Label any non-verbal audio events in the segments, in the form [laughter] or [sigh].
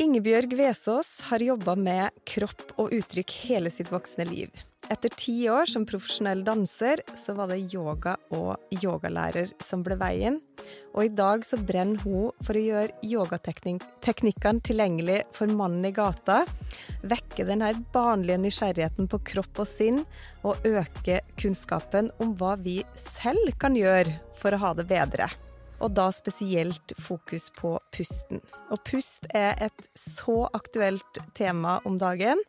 Ingebjørg Vesås har jobba med kropp og uttrykk hele sitt voksne liv. Etter ti år som profesjonell danser, så var det yoga og yogalærer som ble veien. Og i dag så brenner hun for å gjøre yogateknikkene tilgjengelig for mannen i gata. Vekke den her barnlige nysgjerrigheten på kropp og sinn, og øke kunnskapen om hva vi selv kan gjøre for å ha det bedre og da spesielt fokus på pusten. Og pust er et så aktuelt tema om dagen.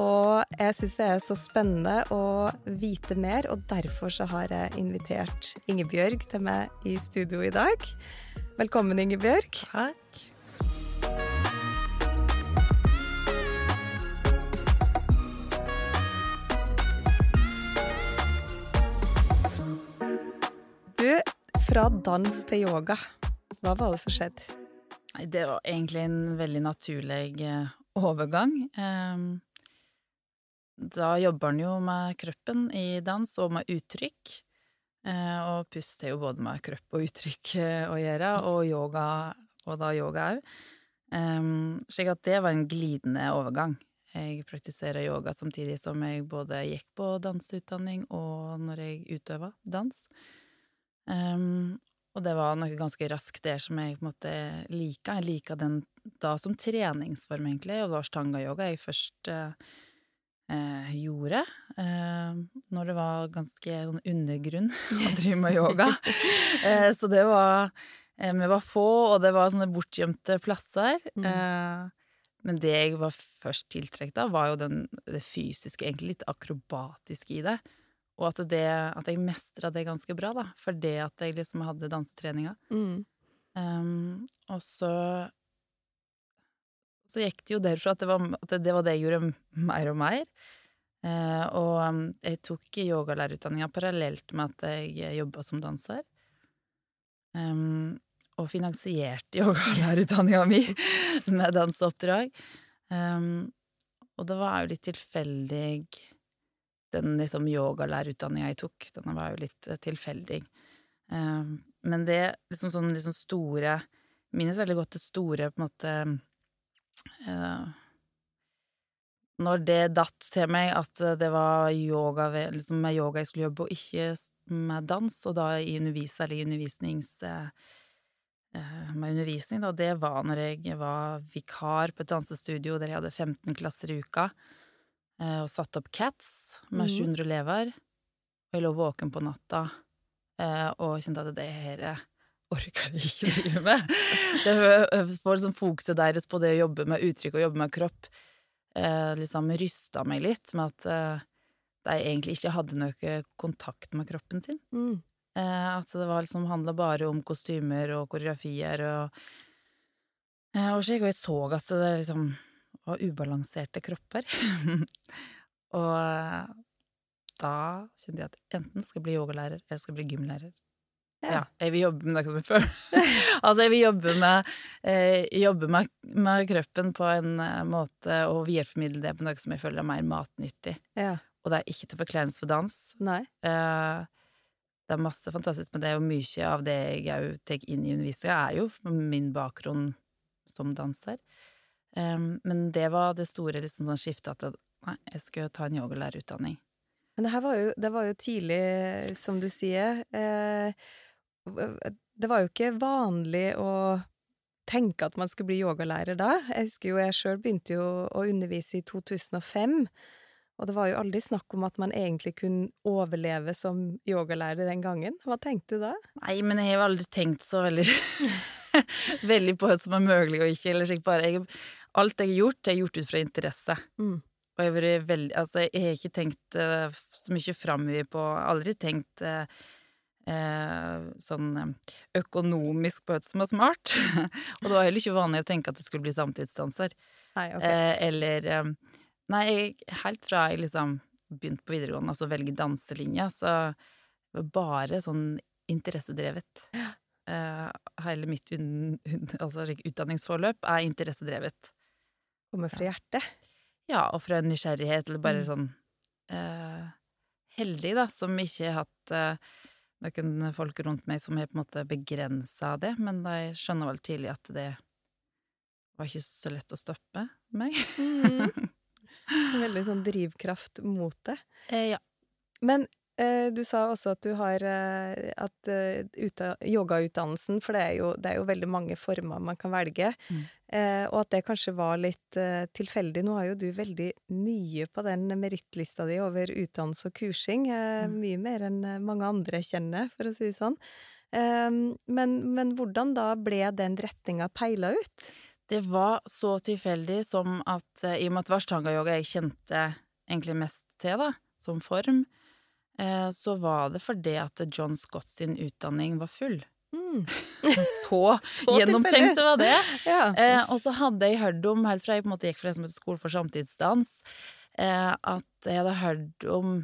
Og jeg syns det er så spennende å vite mer, og derfor så har jeg invitert Ingebjørg til meg i studio i dag. Velkommen, Ingebjørg. Takk. Du, fra dans til yoga. Hva var det som skjedde? Det var egentlig en veldig naturlig eh, overgang. Ehm, da jobber en jo med kroppen i dans og med uttrykk. Eh, og pust er jo både med kropp og uttrykk eh, å gjøre, og yoga, og da yoga òg. Ehm, slik at det var en glidende overgang. Jeg praktiserer yoga samtidig som jeg både gikk på danseutdanning og når jeg utøver dans. Um, og det var noe ganske raskt der som jeg på en måte lika. Jeg lika den da som treningsform, egentlig, og det var stanga-yoga jeg først uh, uh, gjorde. Eh, når det var ganske sånn undergrunn [laughs] å drive med yoga. [laughs] så det var Vi var få, og det var sånne bortgjemte plasser. Mm. men det jeg var først tiltrukket av, var jo den, det fysiske, egentlig litt akrobatiske i det. Og at, det, at jeg mestra det ganske bra, da, for det at jeg liksom hadde dansetreninga. Mm. Um, og så Så gikk det jo derfra at det var, at det, var det jeg gjorde mer og mer. Uh, og um, jeg tok yogalærerutdanninga parallelt med at jeg jobba som danser. Um, og finansierte [laughs] yogalærerutdanninga mi med danseoppdrag. Um, og det var jo litt tilfeldig den liksom yogalærerutdanninga jeg tok, den var jo litt eh, tilfeldig. Uh, men det liksom sånn liksom store Minnes veldig godt det store, på en måte uh, Når det datt til meg at det var yoga, liksom med yoga jeg skulle jobbe, og ikke med dans, og da i undervis, eller undervisnings... Med undervisning, da, det var når jeg var vikar på et dansestudio der jeg hadde 15 klasser i uka. Eh, og satt opp Cats med 700 mhm. elever. Og jeg lå våken på natta eh, og kjente at det her orker jeg ikke drive med. [laughs] Det får liksom fokuset deres på det å jobbe med uttrykk og jobbe med kropp eh, liksom rysta meg litt med at de egentlig ikke hadde noe kontakt med kroppen sin. Mm. At det var liksom handla bare om kostymer og koreografier og og slik, og jeg så at det liksom og ubalanserte kropper. [laughs] og eh, da kjente jeg at enten skal jeg bli yogalærer, eller skal jeg bli gymlærer. Ja. ja. jeg vil jobbe med det føler. [laughs] [laughs] altså, jeg vil jobbe med, eh, jobbe med, med, kroppen på en uh, måte og videreformidle det på noe som jeg føler er mer matnyttig. Ja. Og det er ikke til forkleinelse for dans. Nei. Eh, det er masse fantastisk med det, og mye av det jeg òg tar inn i undervisninga, er jo min bakgrunn som danser. Um, men det var det store liksom, sånn skiftet at nei, jeg skulle ta en yogalærerutdanning. Men det her var jo, det var jo tidlig, som du sier. Eh, det var jo ikke vanlig å tenke at man skulle bli yogalærer da. Jeg husker jo jeg sjøl begynte jo å undervise i 2005. Og det var jo aldri snakk om at man egentlig kunne overleve som yogalærer den gangen. Hva tenkte du da? Nei, men jeg har aldri tenkt så veldig [laughs] Veldig på hva som er mulig og ikke. Eller slik bare jeg, Alt jeg har gjort, er gjort ut fra interesse. Mm. Og jeg, har veldig, altså, jeg har ikke tenkt uh, så mye framover på Aldri tenkt uh, eh, sånn økonomisk på et som er smart. [laughs] og det var heller ikke vanlig å tenke at du skulle bli samtidsdanser. Nei, okay. Eh, eller eh, Nei, jeg, helt fra jeg liksom begynte på videregående, altså velge danselinja, så det var bare sånn interessedrevet. Eh, hele mitt un, un, altså, utdanningsforløp er interessedrevet. Kommer fra hjertet. Ja, og fra en nysgjerrighet, eller bare Mm. sånn uh, heldig, da, som ikke har hatt uh, noen folk rundt meg som har på en måte begrensa det, men jeg skjønner vel tidlig at det var ikke så lett å stoppe meg. [laughs] Mm. Veldig sånn drivkraft mot det. Eh, ja. Men eh, du sa også at du har eh, at yogautdannelsen, for det er, jo, det er jo veldig mange former man kan velge, Mm. Eh, og at det kanskje var litt eh, tilfeldig. Nå har jo du veldig mye på den merittlista di over utdannelse og kursing, eh, Mm. mye mer enn eh, mange andre kjenner, for å si det sånn. Eh, men, men hvordan da ble den retninga peila ut? Det var så tilfeldig som at eh, i og med at det var ashtanga-yoga jeg kjente egentlig mest til, da, som form, eh, så var det fordi at John Scott sin utdanning var full. Mm. [laughs] Så, [laughs] Så gjennomtenkt det var det! Ja. Eh, og så hadde jeg hørt om, helt fra jeg på en måte gikk for det som heter Skole for samtidsdans, eh, at jeg hadde hørt om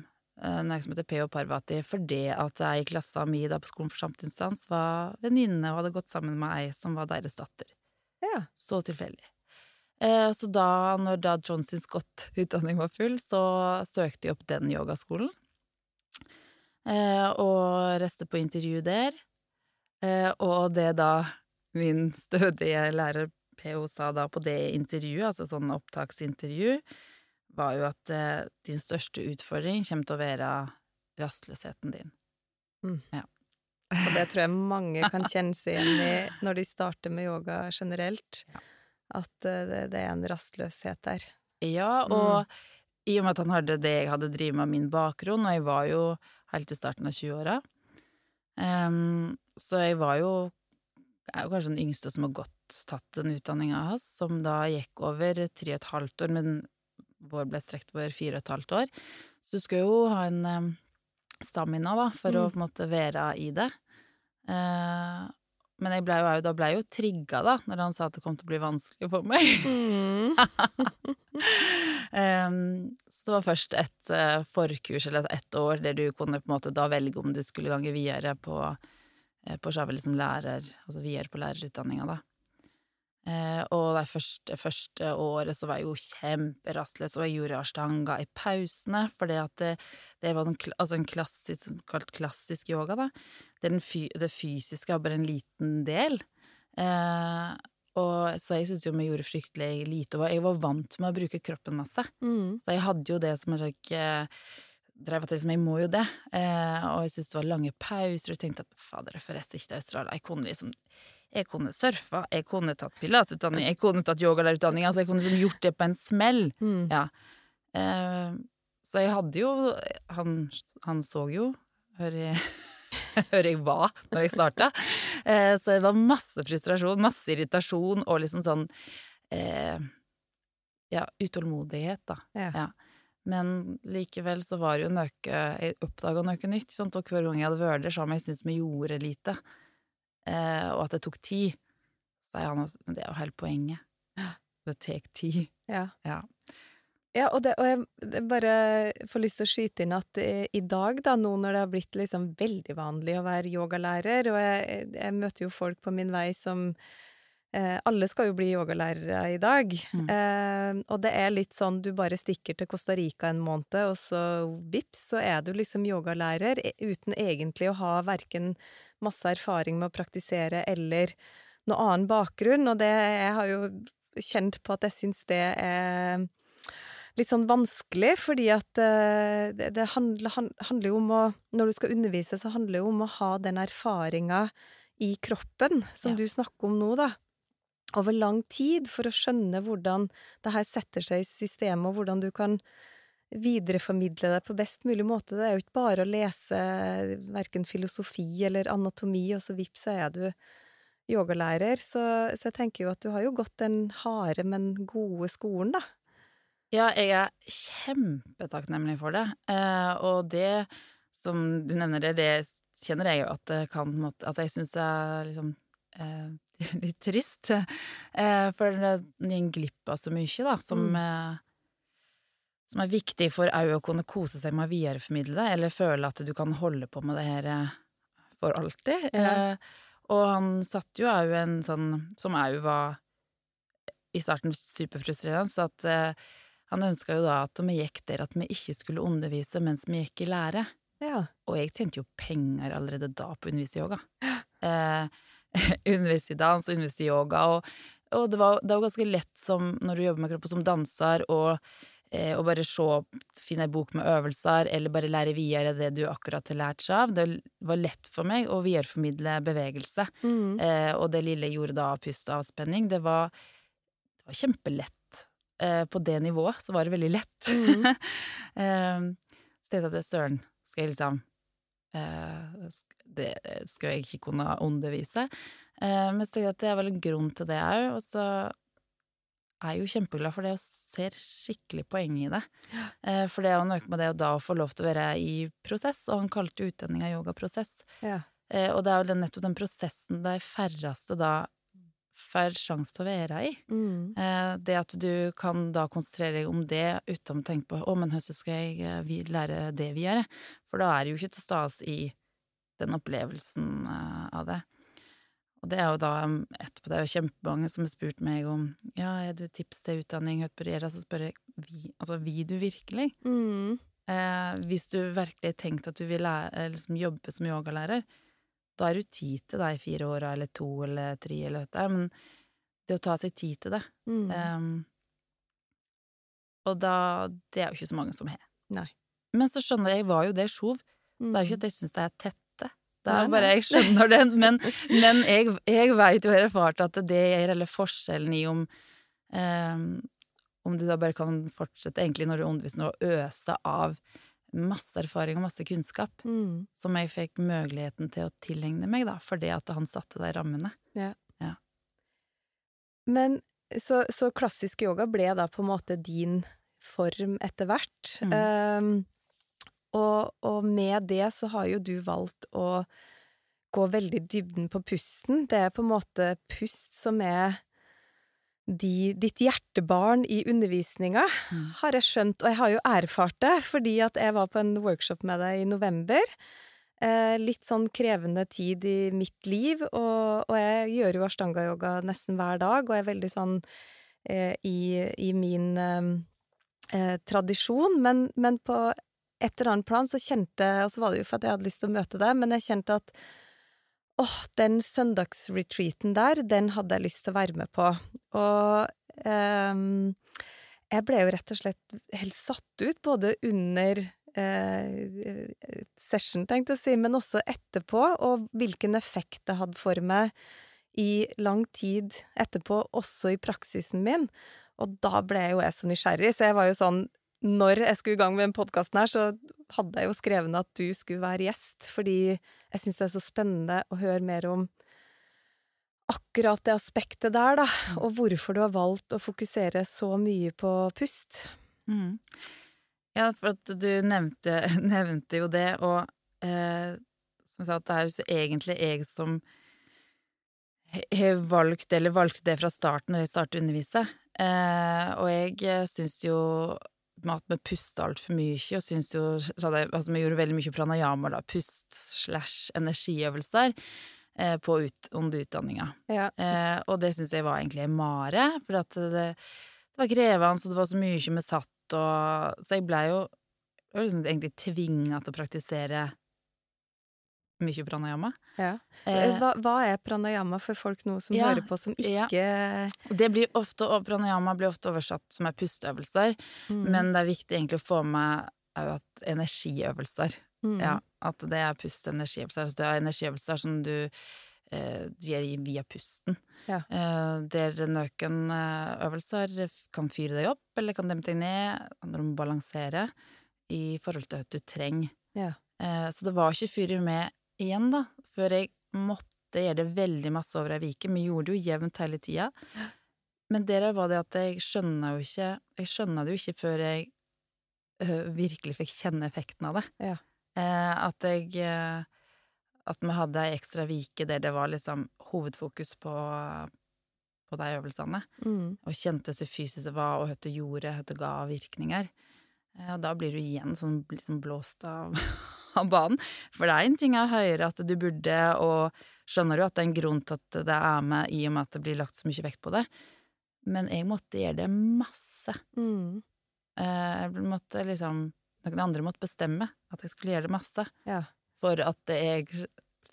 eh, noe som heter P.O. Parvati, fordi at jeg i klassa mi da på Skolen for samtidsdans var venninne og hadde gått sammen med ei som var deres datter. ja. Så tilfeldig. Eh, så da, når da Johnson Scott-utdanning var full, så søkte jeg opp den yogaskolen. Eh, og reiste på intervju der. Eh, og det da min [laughs] stødige lærer PO sa da på det intervjuet, altså sånn opptaksintervju, var jo at eh, din største utfordring kommer til å være rastløsheten din. Og det tror jeg mange kan [laughs] kjenne seg igjen i når de starter med yoga generelt. Ja. At eh, det, det er en rastløshet der. Ja, og i og med at han hadde det jeg hadde drevet med min bakgrunn, og jeg var jo helt i starten av 20-åra, em, så jeg var jo jeg er jo kanskje den yngste som har gått tatt den utdanninga hans, som da gikk over tre og et halvt år, men vår ble strekt over fire og et halvt år. Så du skal jo ha en um, stamina, da, for å Mm. på en måte være i det. Eh, men jeg ble jo, da ble jeg jo trigga, da, når han sa at det kom til å bli vanskelig for meg. Em, [laughs] så det var først et uh, forkurs, eller et ett år, der du kunne på en måte da velge om du skulle gange videre på, uh, på Sjavel som lærer, altså videre på lærerutdanninga, da. Uh, og det første, første året så var jeg jo kjemperastløs, og jeg gjorde ashtanga i pausene, fordi at det, det var en, altså en klassisk, kalt klassisk yoga, da. Fy, det fysiske er bare en liten del. Eh, og så jeg syntes jo vi gjorde fryktelig lite, og jeg var vant med å bruke kroppen masse. Mm. Så jeg hadde jo det som en slags eh, Drev at liksom, jeg må jo det. Eh, og jeg syntes det var lange pauser, og jeg tenkte at fader, jeg får ikke til Australia. Jeg kunne liksom Jeg kunne surfa, jeg kunne tatt pilatesutdanning, jeg kunne tatt yogalærerutdanning. Altså, jeg kunne liksom gjort det på en smell. Mm. Ja. Eh, så jeg hadde jo Han, han så jo, hører jeg [laughs] [laughs] Hører jeg hva når jeg starta. Eh, så det var masse frustrasjon, masse irritasjon og liksom sånn eh, Ja, utålmodighet, da. Ja. Men likevel så var det jo noe Jeg oppdaga noe nytt, sånn, og hver gang jeg hadde vært der, sa han jeg syntes vi gjorde lite. Eh, og at det tok tid. Så sier han at det er jo hele poenget. Det tar tid. Ja. Ja. Ja, og, det, og jeg bare får lyst til å skyte inn at eh, i dag, da, nå når det har blitt liksom veldig vanlig å være yogalærer, og jeg, jeg møter jo folk på min vei som eh, Alle skal jo bli yogalærere i dag. Mm. Eh, og det er litt sånn du bare stikker til Costa Rica en måned, og så vips, så er du liksom yogalærer e- uten egentlig å ha verken masse erfaring med å praktisere eller noe annen bakgrunn, og det Jeg har jo kjent på at jeg syns det er litt sånn vanskelig, fordi at eh, det, det handler, handler jo om å Når du skal undervise, så handler det jo om å ha den erfaringa i kroppen, som Ja. du snakker om nå, da. Over lang tid, for å skjønne hvordan det her setter seg i systemet, og hvordan du kan videreformidle det på best mulig måte. Det er jo ikke bare å lese verken filosofi eller anatomi, og så vips, så er du yogalærer. Så, så jeg tenker jo at du har jo gått den harde, men gode skolen, da. Ja, jeg er kjempetakknemlig for det. Eh, og det som du nevner, det, det kjenner jeg jo at det kan måtte, At jeg syns er liksom eh, [laughs] litt trist. Eh, for går glipp av så mye, da, som Mm. som er viktig for au å kunne kose seg med å videreformidle det, eller føle at du kan holde på med det her for alltid. Ja. Eh, og han satte jo au en sånn Som au var i starten superfrustrerende, så at eh, han ønska jo da at vi gikk der at vi ikke skulle undervise mens vi gikk i lære. Ja. Og jeg tjente jo penger allerede da på å undervise i yoga. [gasps] Eh, [laughs] undervise i dans, undervise i yoga, og, og det, var, det var ganske lett som når du jobber med kroppen som danser, og, eh, og bare se, finne ei bok med øvelser, eller bare lære videre det du akkurat har lært seg av. Det var lett for meg å videreformidle bevegelse. Mm. Eh, og det lille jeg gjorde da av pust og avspenning, det var, det var kjempelett. Eh, på det nivået så var det veldig lett. Mhm. [laughs] eh, så tenkte jeg at søren, skal jeg liksom eh, Det skal jeg ikke kunne undervise. Eh, men så tenkte jeg at det er vel en grunn til det òg, og så er jeg jo kjempeglad for det og ser skikkelig poeng i det. Eh, for det er jo noe med det å da få lov til å være i prosess, og han kalte utdanninga yogaprosess. Ja. Eh, og det er jo nettopp den prosessen de færreste da får sjanse til å være i. Mm. Eh, det at du kan da konsentrere deg om det uten å tenke på 'Å, men hvordan skal jeg eh, vi- lære det videre?' For da er det jo ikke til stas i den opplevelsen eh, av det. Og det er jo da um, etterpå Det er jo kjempemange som har spurt meg om 'Ja, er du tips til utdanning?' hva på gjøre? så spør jeg vi, altså, vil du virkelig? Mm. Eh, hvis du virkelig har tenkt at du vil lære, eh, liksom jobbe som yogalærer, da er det jo tid til deg i fire åra, eller to, eller tre, eller hva det er. Men det å ta seg tid til det Mm. um, Og da Det er jo ikke så mange som har. Nei. Men så skjønner jeg, jeg var jo det sjov, så det er jo ikke Mm. at jeg syns det er tette. Det er jo bare. Jeg skjønner det, men, [laughs] men jeg, jeg veit jo jeg har erfart at det er hele forskjellen i om um, Om du da bare kan fortsette, egentlig når du underviser, å øse av masse erfaring og masse kunnskap Mm. som jeg fikk muligheten til å tilegne meg, da, fordi at han satte de rammene. Ja. Men så, så klassisk yoga ble da på en måte din form etter hvert. Mm. Um, og, og med det så har jo du valgt å gå veldig dybden på pusten. Det er på en måte pust som er de, ditt hjertebarn i undervisninga, Mm. har jeg skjønt. Og jeg har jo erfart det, fordi at jeg var på en workshop med deg i november. Eh, litt sånn krevende tid i mitt liv, og, og jeg gjør jo ashtanga-yoga nesten hver dag, og er veldig sånn eh, i, i min eh, eh, tradisjon, men, men på et eller annet plan så kjente Og så var det jo for at jeg hadde lyst til å møte deg, men jeg kjente at åh, den søndagsretreaten der, den hadde jeg lyst til å være med på. Og ehm, jeg ble jo rett og slett helt satt ut, både under eh, session, tenkte jeg å si, men også etterpå, og hvilken effekt det hadde for meg i lang tid etterpå, også i praksisen min. Og da ble jo jeg så nysgjerrig, så jeg var jo sånn Når jeg skulle i gang med den podkasten her, så hadde jeg jo skrevet at du skulle være gjest, fordi jeg syns det er så spennende å høre mer om akkurat det aspektet der, da, og hvorfor du har valgt å fokusere så mye på pust. Mm. Ja, for at du nevnte, [laughs] nevnte jo det, og eh, som jeg sa, at det er jo egentlig jeg som har valgt, eller valgte det fra starten når jeg startet å undervise. Eh, og jeg syns jo at vi pusta altfor mye, og syns jo Altså, vi gjorde veldig mye pranayama, da, pust slash energiøvelser, eh, på ut, under utdanninga. Ja. Eh, og det syns jeg var egentlig en mare, for at det, det var krevende, og det var så mye vi satt og Så jeg blei jo jeg ble liksom egentlig tvinga til å praktisere mye pranayama. ja. Eh, Hva, hva er pranayama for folk nå som ja, hører på, som ja. ikke det blir ofte, og pranayama blir ofte oversatt som er pusteøvelser, Mm. men det er viktig egentlig å få med at energiøvelser Mm. Ja, at det er pust- og energiøvelser. Altså det er energiøvelser som du, eh, gjør via pusten. Ja. Eh, der noen eh, øvelser kan fyre deg opp, eller kan dempe deg ned. Handler om å balansere i forhold til at du trenger. Ja. Eh, så det var ikke fyr med igjen, da, før jeg måtte gjøre det veldig masse over ei uke. Vi gjorde det jo jevnt hele tida. Men der var det at jeg skjønna jo ikke Jeg skjønna det jo ikke før jeg øh, virkelig fikk kjenne effekten av det. Ja. Eh, at jeg eh, at vi hadde ei ekstra vike der det var liksom hovedfokus på, på de øvelsene. Mm. Og kjente hvordan fysisk det var, og hva det gjorde, hva det ga virkninger. Eh, Og da blir du igjen sånn liksom blåst av, [laughs] av banen. For det er en ting å høre at du burde, og skjønner jo at det er en grunn til at det er med i og med at det blir lagt så mye vekt på det. Men jeg måtte gjøre det masse. Mm. Eh, Jeg måtte liksom Noen andre måtte bestemme at jeg skulle gjøre det masse. Ja. For at jeg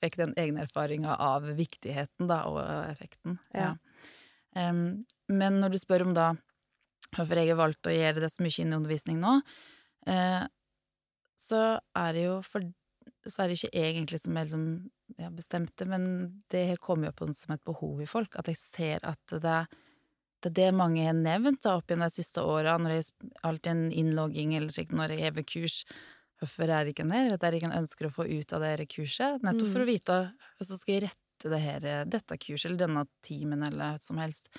fikk den egne erfaringa av viktigheten, da, og effekten. Ja. Em, men når du spør om da hvorfor jeg har valgt å gjøre det så mye inn i undervisning nå, eh, så er det jo for Så er det ikke egentlig som jeg liksom ja, bestemte, men det kommer jo på som et behov i folk. At jeg ser at det, det er det mange har nevnt da, opp igjen de siste åra, når jeg er alltid en innlogging eller slikt når jeg hever kurs. Hvorfor er det ikke her? At jeg ikke ønsker å få ut av det kurset. Nettopp for å vite hvordan skal jeg rette det her, dette kurset eller denne timen eller hva som helst.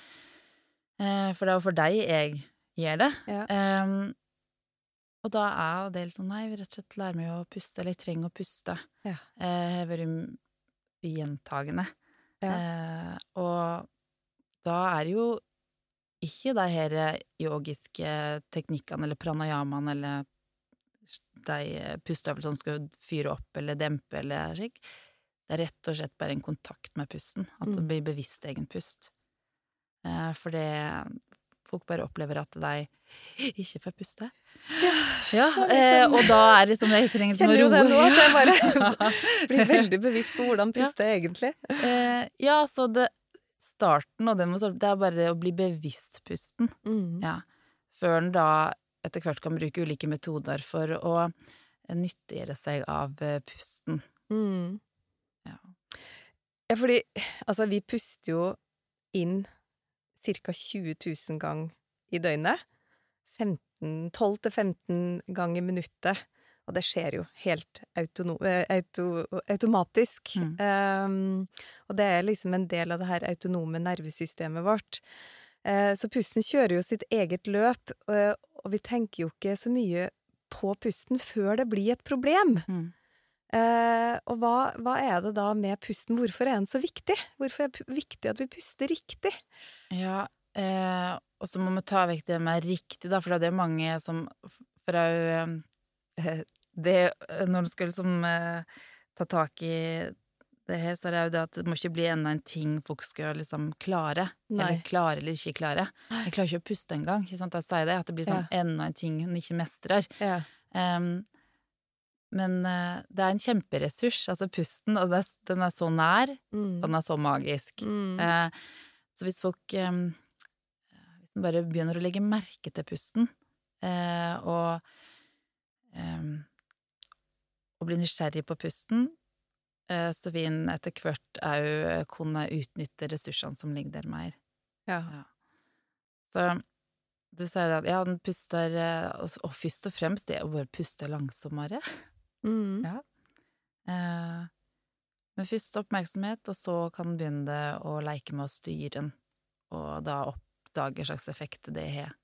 Eh, for det er jo for deg jeg gjør det. Ja. Em, og da er det litt sånn Nei, vi rett og slett lærer meg å puste, eller jeg trenger å puste. Ja. Eh, vært gjentagende. Ja. Eh, og da er det jo ikke de her yogiske teknikkene eller pranayamaene eller de pusteøvelsene som skal fyre opp eller dempe eller slik. Det er rett og slett bare en kontakt med pusten. At det Mm. blir bevisst egen pust. Eh, For det Folk bare opplever at de ikke får puste. Ja, eh, og da er det som jeg trenger liksom å Kjenner jo det nå, at jeg bare [laughs] [laughs] blir veldig bevisst på hvordan puste er egentlig. Eh, ja, så det starten og det, må, starte- det er bare det å bli bevisst pusten. Mm. Ja. Før en da etter hvert kan bruke ulike metoder for å nyttiggjøre seg av eh, pusten. Mm. Ja. Ja, fordi altså, vi puster jo inn ca. 20 000 ganger i døgnet. 15 12-15 ganger i minuttet. Og det skjer jo helt autono eh, auto automatisk. Mm. Um, og det er liksom en del av det her autonome nervesystemet vårt. Uh, så pusten kjører jo sitt eget løp, og, og vi tenker jo ikke så mye på pusten før det blir et problem. Mm. Eh, og hva, hva er det da med pusten? Hvorfor er den så viktig? Hvorfor er det viktig at vi puster riktig? Ja, eh, og så må vi ta vekk det med riktig, da, for det er mange som jo eh, [laughs] det, Når du skal liksom ta tak i det her, så er det jo det at det må ikke bli enda en ting folk skal liksom klare. Nei. Eller klare eller ikke klare. Jeg klarer ikke å puste engang. Ikke sant? Jeg sier det, at det blir sånn enda en ting hun ikke mestrer. Ja. Em, men eh, det er en kjemperessurs, altså pusten, og er, den er så nær, Mm. og den er så magisk. Mm. Eh, så hvis folk em, Hvis man bare begynner å legge merke til pusten, eh, og em, og blir nysgjerrig på pusten, eh, så vil en etter hvert òg kunne utnytte ressursene som ligger der mer. ja. Så du sier at ja, den puster eh, Og og først og fremst det å bare puste langsommere. Mm. Ja. Eh, men først oppmerksomhet, og så kan en begynne å leke med å styre den, og da oppdage hva slags effekt det har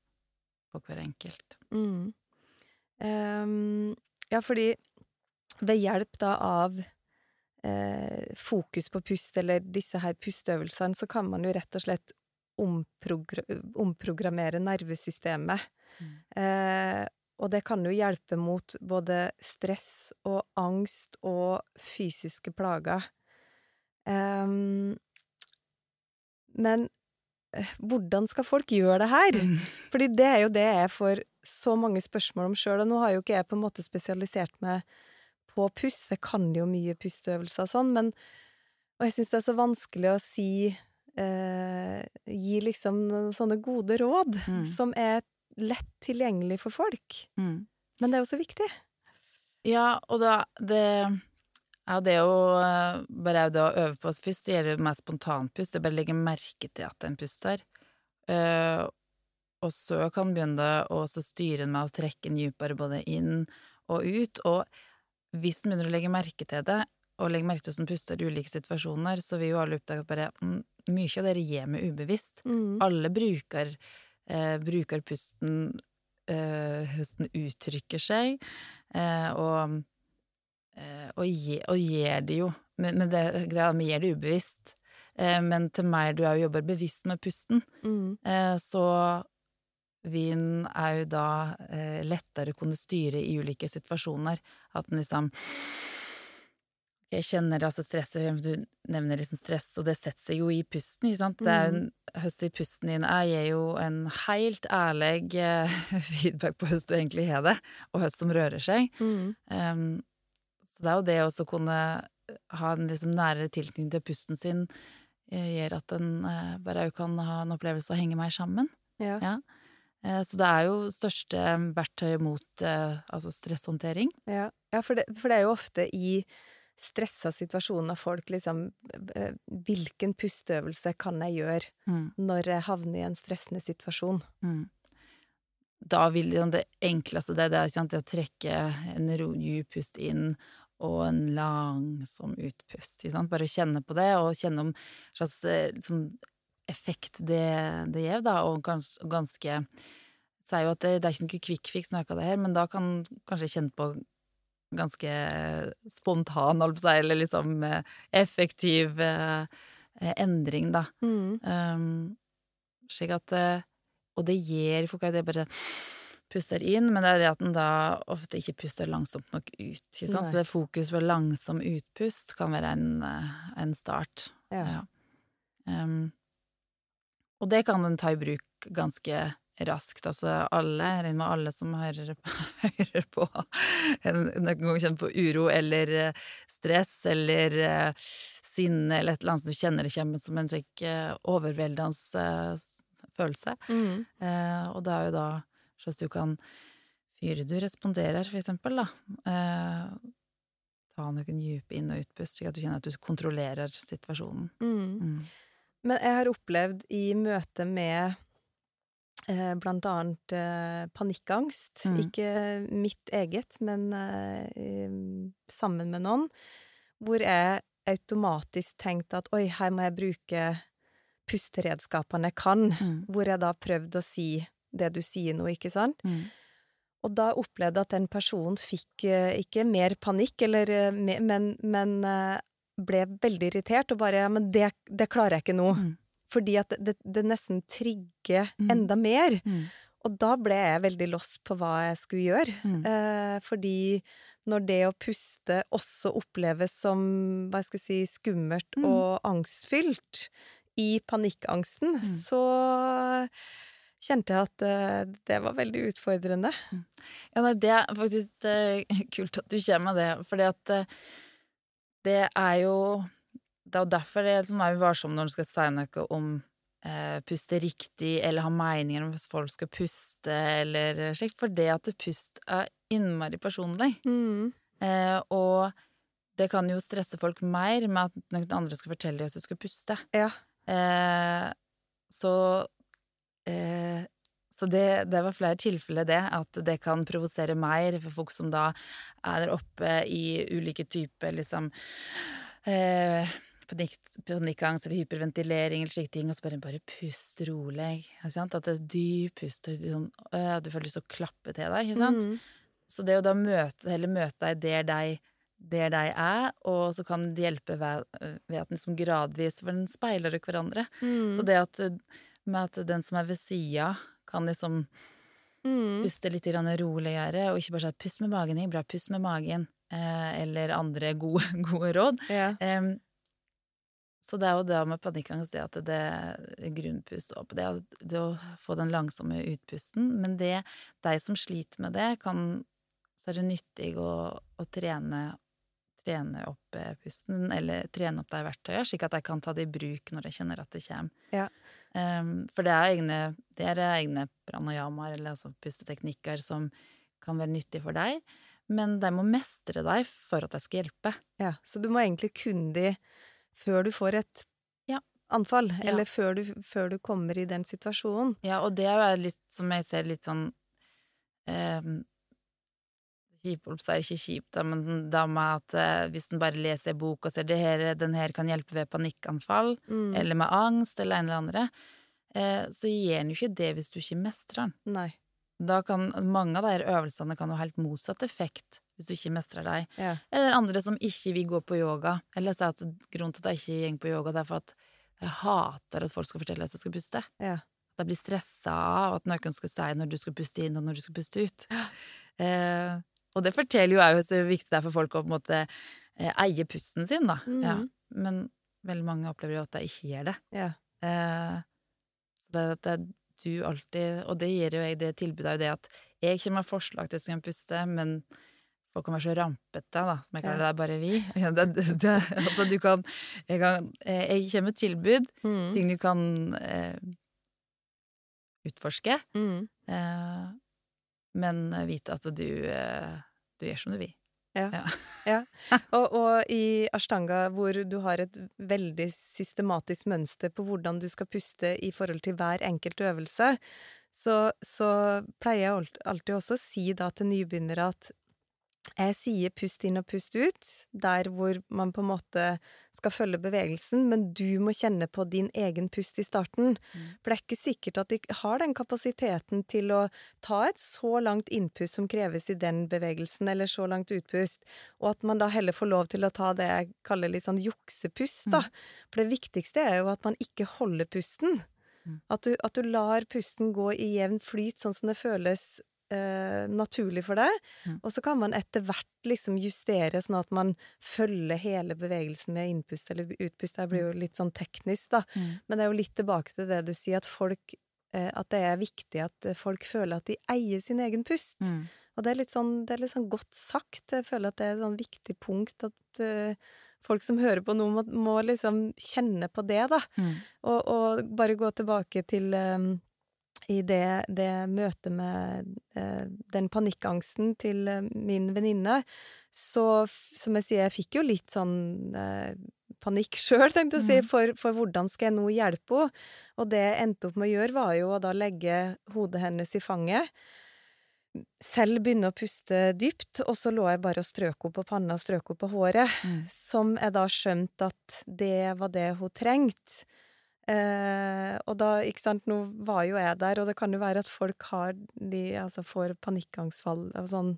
på hver enkelt. Mm. Ehm, ja, fordi ved hjelp da av eh, fokus på pust, eller disse her pusteøvelsene, så kan man jo rett og slett omprogra omprogrammere nervesystemet. Mm. Eh, og det kan jo hjelpe mot både stress og angst og fysiske plager. Um, men eh, hvordan skal folk gjøre det her? [laughs] Fordi det er jo det jeg får så mange spørsmål om sjøl, og nå har jo ikke jeg på en måte spesialisert meg på pust, jeg kan jo mye pusteøvelser og sånn, men Og jeg syns det er så vanskelig å si eh, Gi liksom sånne gode råd Mm. som er lett tilgjengelig for folk. Mm. Men det er jo så viktig. Ja, og da det ja, det er jo eh, bare det å øve på først, det gjelder mer spontanpust. Det er bare å legge merke til at en puster. Uh, og så kan begynne å styre den med å trekke den dypere både inn og ut. Og hvis en begynner å legge merke til det, og legge merke til hvordan en puster i ulike situasjoner, så vil jo alle oppdage at bare mm, mye av det gjør vi ubevisst. Mm. Alle bruker, eh, bruker pusten eh, hvordan uttrykker seg, eh, og, eh, og, gir det jo men, men det greia vi gjør det ubevisst. Eh, men til meg, du jo jobber bevisst med pusten, Mm. eh, så vin er jo da lettere å kunne styre i ulike situasjoner. At den liksom Jeg kjenner altså stresset Du nevner liksom stress, og det setter seg jo i pusten, ikke sant. Det er jo en høst i pusten din Jeg gir jo en helt ærlig eh, [laughs] feedback på høst du egentlig har det, og høst som rører seg. Mm. Um, så det er jo det å også kunne ha en liksom nærere tilknytning til pusten sin, eh, gjør at en eh, bare òg kan ha en opplevelse av å henge mer sammen. Ja. Ja. Eh, så det er jo største verktøyet mot eh, altså stresshåndtering. Ja, ja for, det, for det er jo ofte i stressa situasjonen av folk liksom eh, Hvilken pusteøvelse kan jeg gjøre Mm. når jeg havner i en stressende situasjon? Mm. Da vil liksom det enkleste det, det er sant, det å trekke en djup pust inn og en langsom utpust. Bare kjenne på det, og kjenne om slags eh, liksom, effekt det, det gir, da, og gans, ganske Sier jo at det, det er ikke noe quick fix, det her, men da kan kanskje kjenne på ganske spontan, holdt på å si, eller liksom eh, effektiv eh, eh, endring, da. Um, slik at Og det gir folk at det bare puster inn, men det er det at en da ofte ikke puster langsomt nok ut. Så det fokus på langsom utpust kan være en, en start. Ja. Um, og det kan en ta i bruk ganske raskt. Altså alle, jeg regner med alle som hører på, [laughs] hører på noen gang kjenner på uro eller eh, stress eller eh, sinne eller et eller annet som du kjenner det kommer som en slik eh, overveldende følelse. Mm. Eh, og det er jo da hvordan du kan fyre du responderer, for eksempel, da. Eh, ta noen dype inn- og utpust, slik at du kjenner at du kontrollerer situasjonen. Mm. Mm. Men jeg har opplevd i møte med blant annet eh, panikkangst, Mm. ikke mitt eget, men eh, sammen med noen, hvor jeg automatisk tenkte at oi, her må jeg bruke pusteredskapene jeg kan, Mm. hvor jeg da prøvde å si det du sier nå, ikke sant? Mm. Og da opplevde jeg at den personen fikk eh, ikke mer panikk, eller, eh, men, men eh, ble veldig irritert og bare ja, men det, det klarer jeg ikke nå. Mm. Fordi at det, det nesten trigger Mm. enda mer. Mm. Og da ble jeg veldig lost på hva jeg skulle gjøre. Mm. Eh, fordi når det å puste også oppleves som, hva skal jeg si, skummelt Mm. og angstfylt i panikkangsten, Mm. så kjente jeg at eh, det var veldig utfordrende. Ja, nei, det er faktisk eh, [laughs] kult at du kommer med det, fordi at eh, det er jo Det er jo derfor det liksom er varsom når du skal si noe om eh, puste riktig, eller ha meninger om hvis folk skal puste, eller slikt, for det at pust er innmari personlig. Eh, og det kan jo stresse folk mer med at noen andre skal fortelle deg hvordan du skal puste. Ja. Eh, så eh, så det, det var flere tilfeller, det, at det kan provosere mer for folk som da er der oppe i ulike typer liksom eh, panikk, panikkangst eller hyperventilering eller slike ting, og så bare, bare pust rolig. At det er dyp pust, og liksom, øh, du får lyst til å klappe til deg. Ikke sant? Mm. Så det å da møte, heller møte deg der deg der de er, og så kan det hjelpe ved, ved at den liksom gradvis For den speiler ikke hverandre. Mm. Så det at, med at den som er ved sida, kan liksom Mm. puste litt roligere, og ikke bare si 'pust med magen', bra, pust med magen, eh, eller andre gode, [laughs] gode råd. Ja. Em, så det er jo det med panikkangst, det at det er grunnpust opp, det, det å få den langsomme utpusten. Men det, deg som sliter med det, kan Så er det nyttig å, å trene, trene opp eh, pusten, eller trene opp deg verktøyet, slik at jeg kan ta det i bruk når jeg kjenner at det kommer. Ja. Um, for det er egne, det er egne pranayamaer, eller altså pusteteknikker, som kan være nyttig for deg. Men de må mestre deg for at jeg skal hjelpe. Ja, så du må egentlig kunne de før du får et Ja. anfall, Ja. eller før du, før du kommer i den situasjonen. Ja, og det er jo litt, som jeg ser, litt sånn eh, Kjipt er ikke kjipt, men da med at eh, hvis en bare leser en bok og ser det her, den her kan hjelpe ved panikkanfall, Mm. eller med angst, eller en eller andre, eh, så gir den jo ikke det hvis du ikke mestrer den. Nei. Da kan mange av de øvelsene kan ha helt motsatt effekt hvis du ikke mestrer dem. Ja. Eller andre som ikke vil gå på yoga. Eller sier at grunnen til at de ikke går på yoga, det er for at jeg hater at folk skal fortelle at jeg skal puste. Ja. At jeg blir stressa av at noen skal si når du skal puste inn, og når du skal puste ut. Eh, og det forteller jo òg så viktig det er for folk å på en måte eh, eie pusten sin, da. Mm Ja. Men veldig mange opplever jo at de ikke gjør det. Ja. Eh, så det, det du alltid Og det gir jo jeg det tilbudet det at jeg kommer med forslag til hvordan jeg kan puste, men folk kan være så rampete, da, som jeg kaller det, det er bare vi. [laughs] Det, det, det, altså, du kan Jeg, kan, eh, jeg kommer med tilbud, Mm. ting du kan eh, utforske, Mm. eh, men vite at du, eh, du gjør som du vil. [laughs] Og, og i Ashtanga, hvor du har et veldig systematisk mønster på hvordan du skal puste i forhold til hver enkelt øvelse, så, så pleier jeg alltid også å si da til nybegynnere at jeg sier pust inn og pust ut, der hvor man på en måte skal følge bevegelsen, men du må kjenne på din egen pust i starten. Mm. For det er ikke sikkert at de har den kapasiteten til å ta et så langt innpust som kreves i den bevegelsen, eller så langt utpust, og at man da heller får lov til å ta det jeg kaller litt sånn juksepust, da. For det viktigste er jo at man ikke holder pusten. Mm. At du, at du lar pusten gå i jevn flyt, sånn som det føles eh, naturlig for deg. Mm. Og så kan man etter hvert liksom justere, sånn at man følger hele bevegelsen med innpust eller utpust. Det blir jo litt sånn teknisk, da. Men det er jo litt tilbake til det du sier, at folk eh, At det er viktig at eh, folk føler at de eier sin egen pust. Mm. Og det er litt sånn, det er litt sånn godt sagt. Jeg føler at det er et sånn viktig punkt at uh, folk som hører på noe, må, må liksom kjenne på det, da. Mm. Og, og bare gå tilbake til eh, i det, det møtet med eh, den panikkangsten til eh, min venninne, så som jeg sier, jeg fikk jo litt sånn eh, panikk sjøl, tenkte jeg å si, Mhm. for, for hvordan skal jeg nå hjelpe henne? Og det jeg endte opp med å gjøre, var jo å da legge hodet hennes i fanget. Selv begynne å puste dypt, og så lå jeg bare og strøk henne på panna og strøk henne på håret. Mm. Som jeg da skjønte at det var det hun trengte. Eh, og da, ikke sant, nå var jo jeg der, og det kan jo være at folk har de, altså får panikkangstfall og sånn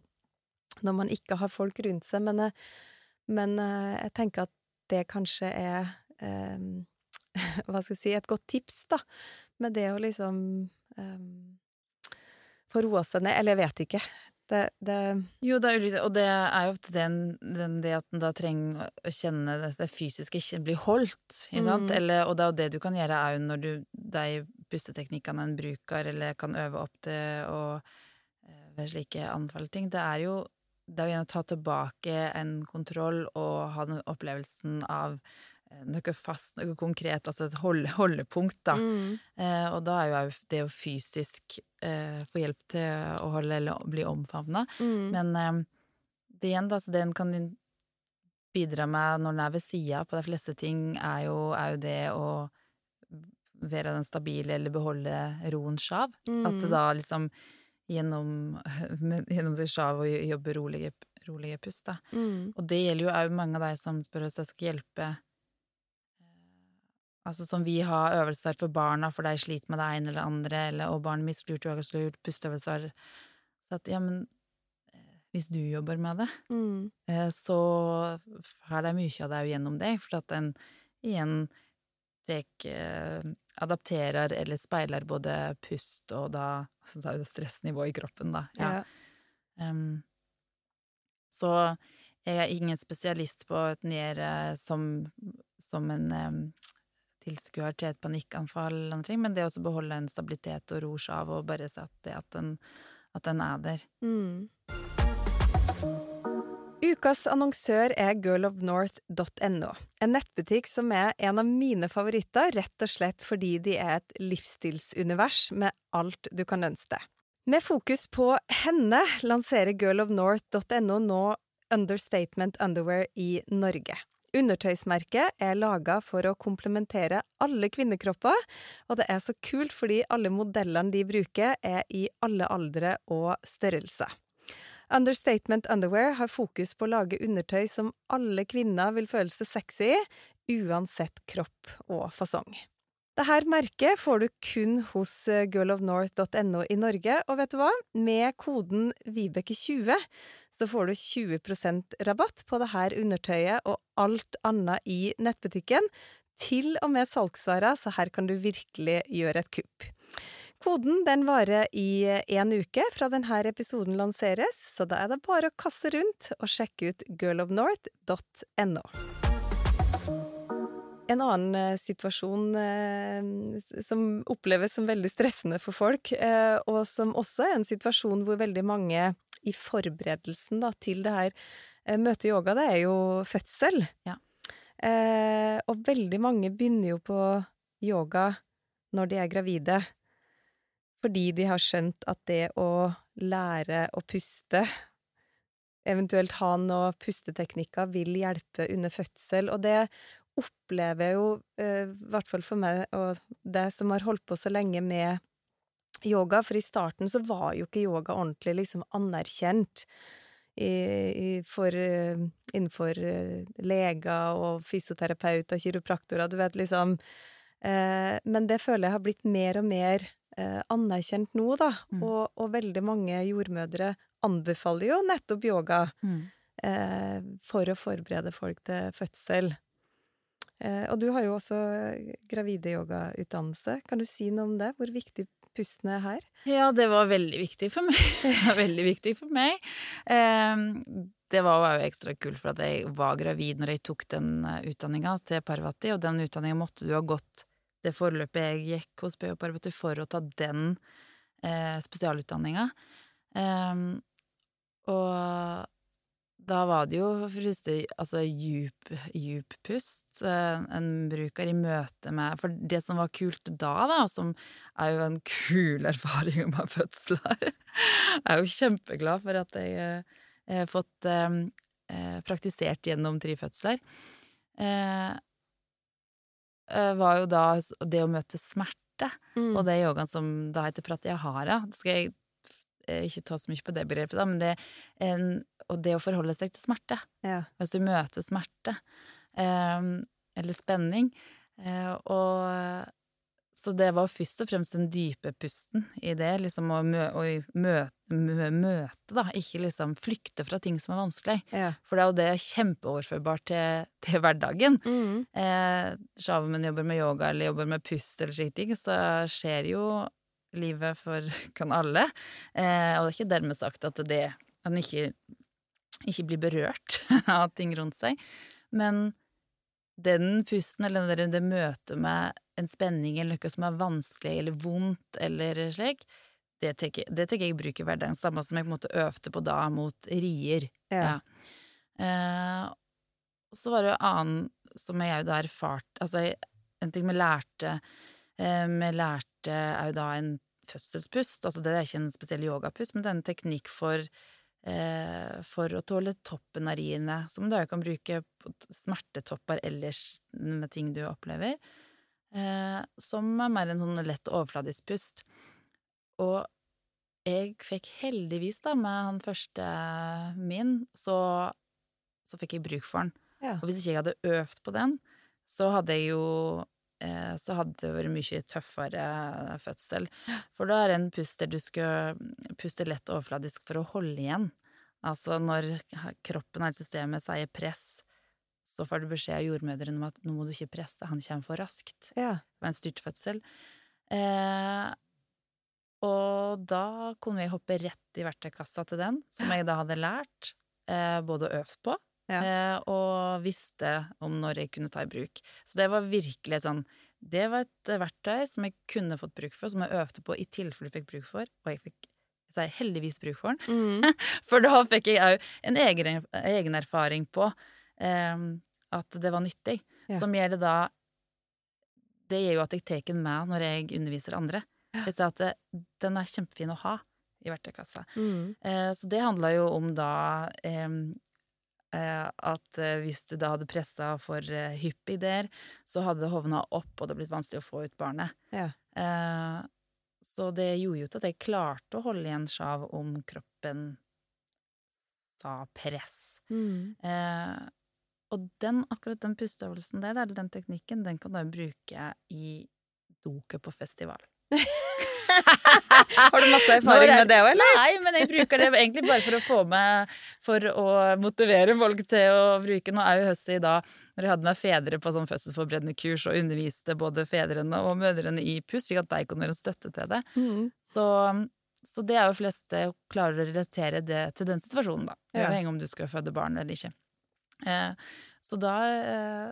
når man ikke har folk rundt seg, men, eh, men eh, jeg tenker at det kanskje er eh, [laughs] Hva skal jeg si et godt tips, da, med det å liksom eh, få roa seg ned. Eller jeg vet ikke. Det, det Jo, det er ulikt, og det er jo ofte den, den, det at en da trenger å kjenne dette fysiske bli holdt, ikke sant? Mm. Eller, og det er jo det du kan gjøre òg når du de pusteteknikkene en bruker, eller kan øve opp til å eh, ved slike anfallting, det er jo det er jo igjen å ta tilbake en kontroll og ha den opplevelsen av noe fast, noe konkret, altså et hold, holdepunkt, da. Mm. Eh, og da er jo det å fysisk eh, få hjelp til å holde eller bli omfavna. Mm. Men eh, det igjen, da, så det en kan bidra med når en er ved sida på de fleste ting, er jo, er jo det å være den stabile eller beholde roen sjav. At det Mm. da liksom gjennom, [laughs] gjennom seg sjav og jobbe rolige, rolige pust, da. Mm. Og det gjelder jo òg mange av de som spør oss om jeg skal hjelpe Altså som vi har øvelser for barna, for de sliter med det ene eller det andre, eller, og barn misklurt yogaslurt, pusteøvelser. Så at ja, men eh, hvis du jobber med det, Mm. eh, så får de mye av det gjennom deg, for at en igjen tek, eh, adapterer eller speiler både pust og da altså, stressnivået i kroppen, da. Ja. Ja. Um, så jeg er ingen spesialist på et nere som, som en um, tilskuer til et panikkanfall, eller noe, men det å beholde en stabilitet og ro seg av, og bare se at, det, at, den, at den er der. Mm. Ukas annonsør er girlofnorth.no, en nettbutikk som er en av mine favoritter, rett og slett fordi de er et livsstilsunivers med alt du kan ønske deg. Med fokus på henne lanserer girlofnorth.no nå Understatement Underwear i Norge. Undertøysmerket er laga for å komplementere alle kvinnekropper, og det er så kult fordi alle modellene de bruker, er i alle aldre og størrelser. Understatement Underwear har fokus på å lage undertøy som alle kvinner vil føle seg sexy i, uansett kropp og fasong. Dette merket får du kun hos eh, girlofnorth.no i Norge, og vet du hva? Med koden Vibeke20 så får du 20% rabatt på dette undertøyet og alt annet i nettbutikken, til og med salgsvarer, så her kan du virkelig gjøre et kupp. Koden den varer i én uke fra denne episoden lanseres, så da er det bare å kaste rundt og sjekke ut girlofnorth.no. En annen eh, situasjon eh, som oppleves som veldig stressende for folk, eh, og som også er en situasjon hvor veldig mange i forberedelsen da, til det her eh, møtet yoga, det er jo fødsel. Ja. Eh, og veldig mange begynner jo på yoga når de er gravide, fordi de har skjønt at det å lære å puste Eventuelt ha noen pusteteknikker vil hjelpe under fødsel, og det opplever jeg jo, eh, i hvert fall for meg og det som har holdt på så lenge med yoga, for i starten så var jo ikke yoga ordentlig liksom anerkjent i, i, for, uh, innenfor uh, leger og fysioterapeuter, kiropraktorer, du vet liksom Men det føler jeg har blitt mer og mer anerkjent nå, da, mm. og, og, veldig mange jordmødre anbefaler jo nettopp yoga mm. for å forberede folk til fødsel. Eh, og du har jo også gravideyogautdannelse. Kan du si noe om det? Hvor viktig pusten er her? Ja, det var veldig viktig for meg. [laughs] veldig viktig for meg. Eh, det var jo ekstra kult for at jeg var gravid når jeg tok den uh, utdanninga til Parvati, og den utdanninga måtte du ha gått det forløpet jeg gikk hos PH Parvati for å ta den eh, spesialutdanninga. Um, og da var det jo for det første altså djup, djup pust eh, en bruker i møte med For det som var kult da, da, som er jo en kul erfaring med fødsler Jeg [laughs] er jo kjempeglad for at jeg har fått eh, eh, praktisert gjennom tre fødsler. Var jo da det å møte smerte, mm. og det yogaen som da heter pratyahara. Det skal jeg ikke ta så mye på det begrepet, da, men det en, Og det å forholde seg til smerte. Ja. Du møter smerte, Um, eller spenning, Uh, og Så det var først og fremst den dype pusten i det, liksom å, mø, å møte, mø, møte, da, ikke liksom flykte fra ting som er vanskelig. Ja. For det er jo det kjempeoverførbart til, til hverdagen. Mm. Eh, om jobber med yoga eller jobber med pust eller slike ting, så skjer jo livet for [laughs] kan alle. Eh, og det er ikke dermed sagt at det en ikke, ikke blir berørt [laughs] av ting rundt seg. Men den pusten, eller det, det møtet med en spenning eller noe som er vanskelig eller vondt eller slik, det tenker, det tenker jeg bruker hverdagen. Samme som jeg på en måte øvde på da mot rier. Ja. ja. Eh, så var det jo annen som jeg jo da erfarte Altså, en ting vi lærte Vi lærte òg da en fødselspust. Altså det er ikke en spesiell yogapust, men det er en teknikk for, eh, for å tåle toppen av riene, som du òg kan bruke på smertetopper ellers med ting du opplever. Eh, som er mer en sånn lett overfladisk pust. Og jeg fikk heldigvis, da, med han første min, så, så fikk jeg bruk for den. Ja. Og hvis ikke jeg hadde øvd på den, så hadde jeg jo Eh, så hadde det vært mye tøffere fødsel. For da er det en pust der du skal puste lett overfladisk for å holde igjen. Altså når kroppen eller systemet sier press, så får du beskjed av jordmødrene om at nå må du ikke presse, han kommer for raskt. Ja. Det var en styrtfødsel. Eh, og da kunne jeg hoppe rett i verktøykassa til den, som jeg da hadde lært, eh, både øvd på ja. Eh, og visste om når jeg kunne ta i bruk. Så det var virkelig sånn Det var et verktøy som jeg kunne fått bruk for, som jeg øvde på i tilfelle jeg fikk bruk for, og jeg fikk så jeg heldigvis bruk for den. Mm. [laughs] for da fikk jeg òg en egen, egen, erfaring på eh, at det var nyttig. Ja. Som gjør det da Det gjør jo at jeg tar den med når jeg underviser andre. Jeg sier at den er kjempefin å ha i verktøykassa. Mm. Eh, så det handla jo om da eh, Eh, at eh, hvis du da hadde pressa for eh, hyppig der, så hadde det hovna opp, og det blitt vanskelig å få ut barnet. Ja. Så det gjorde jo til at jeg klarte å holde igjen sjav om kroppen sa press. Mm. og den, akkurat den pusteøvelsen der, eller den teknikken, den kan du bruke i doket på festival. [laughs] Har du masse erfaring med det òg, eller? Nei, men jeg bruker det egentlig bare for å få med For å motivere folk til å bruke Nå er jo høstet i dag Når jeg hadde med fedre på sånn fødselsforberedende kurs og underviste både fedrene og mødrene i puss, slik at de kunne være en støtte til det. Mm. Så, så det er jo fleste klarer å relatere det til den situasjonen, da. Ja. Uavhengig om du skal føde barn eller ikke. Eh, så da eh,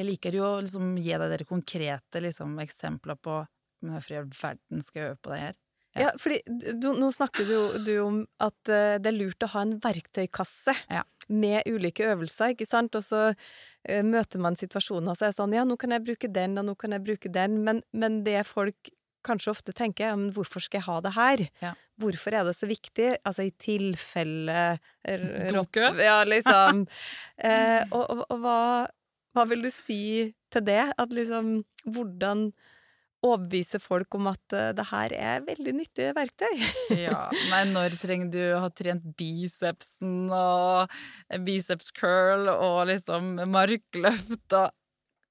Jeg liker jo å liksom gi deg dere konkrete liksom, eksempler på Men hvorfor i all verden skal jeg øve på det her? Ja. Ja, fordi du, nå snakker du, du om at eh, det er lurt å ha en verktøykasse Ja. med ulike øvelser, ikke sant? Og så uh, møter man situasjoner og så er det sånn ja, nå kan jeg bruke den, og nå kan jeg bruke den, men, men det folk kanskje ofte tenker, ja, men hvorfor skal jeg ha det her? Ja. Hvorfor er det så viktig? Altså i tilfelle Dukke? Ja, liksom. [laughs] eh, og og, og hva, hva vil du si til det? At liksom Hvordan overbevise folk om at eh, det her er veldig nyttige verktøy? [laughs] Ja, nei, når trenger du å ha trent bicepsen og biceps curl og liksom markløft og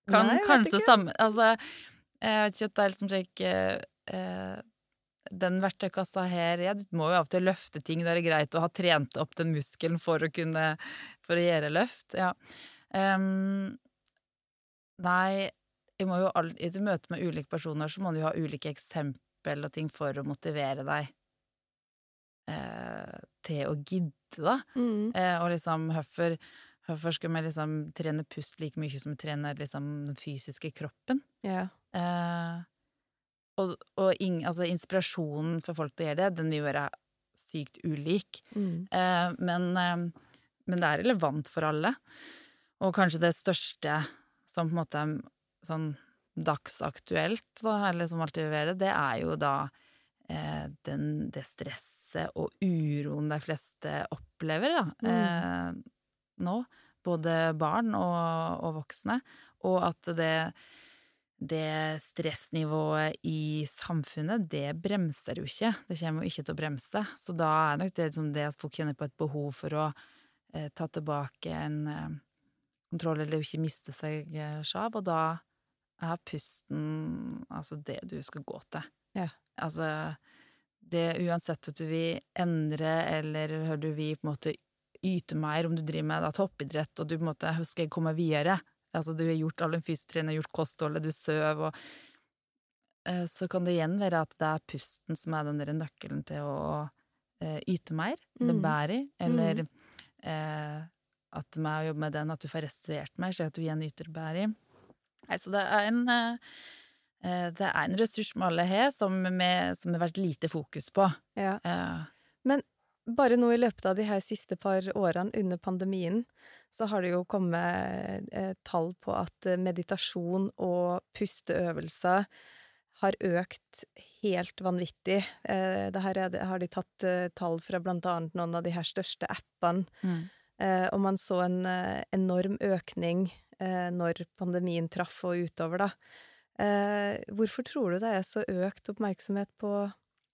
Kan Nei, kanskje ikke. samme Altså, jeg vet ikke at det er liksom slik eh, eh, Den verktøykassa her Ja, du må jo av og til løfte ting. Da er det greit å ha trent opp den muskelen for å kunne For å gjøre løft. Ja. Um, nei, jeg må jo all, i et møte med ulike personer så må du jo ha ulike eksempel og ting for å motivere deg eh, til å gidde, da. Mm. Eh, og liksom hvorfor Hvorfor skal vi liksom trene pust like mye som vi trener liksom den fysiske kroppen? Yeah. Eh, og og in, altså, inspirasjonen for folk til å gjøre det, den vil være sykt ulik. Mm. Eh, men, eh, men det er relevant for alle. Og kanskje det største som på en måte sånn dagsaktuelt, da, eller som alltid vil være, det er jo da eh, den, det stresset og uroen de fleste opplever, da. Eh, nå. Både barn og, og voksne. Og at det det stressnivået i samfunnet, det bremser jo ikke. Det kommer jo ikke til å bremse. Så da er nok det liksom det at folk kjenner på et behov for å eh, ta tilbake en eh, kontroll, eller ikke miste seg eh, sjav, og da er pusten altså det du skal gå til. Ja. Altså det uansett at du vil endre, eller hører du vil på en måte yte mer om du driver med da, toppidrett, og du på en måte husker jeg komme videre? Altså, du har gjort all den fysiske gjort kostholdet, du søv, og eh, Så kan det igjen være at det er pusten som er den der nøkkelen til å eh, yte mer, eller Mm. bære i, eller eh, at med å jobbe med den, at du får restituert mer, så at du igjen yter bære i. Nei, så det er en eh, eh, det er en ressurs med alle har, som som har vært lite fokus på. ja. Men Bare nå i løpet av de her siste par årene under pandemien, så har det jo kommet eh, tall på at eh, meditasjon og pusteøvelser har økt helt vanvittig. Eh, det her er har de tatt eh, tall fra blant annet noen av de her største appene. mm. Eh, og man så en eh, enorm økning eh, når pandemien traff og utover, da. Eh, hvorfor tror du det er så økt oppmerksomhet på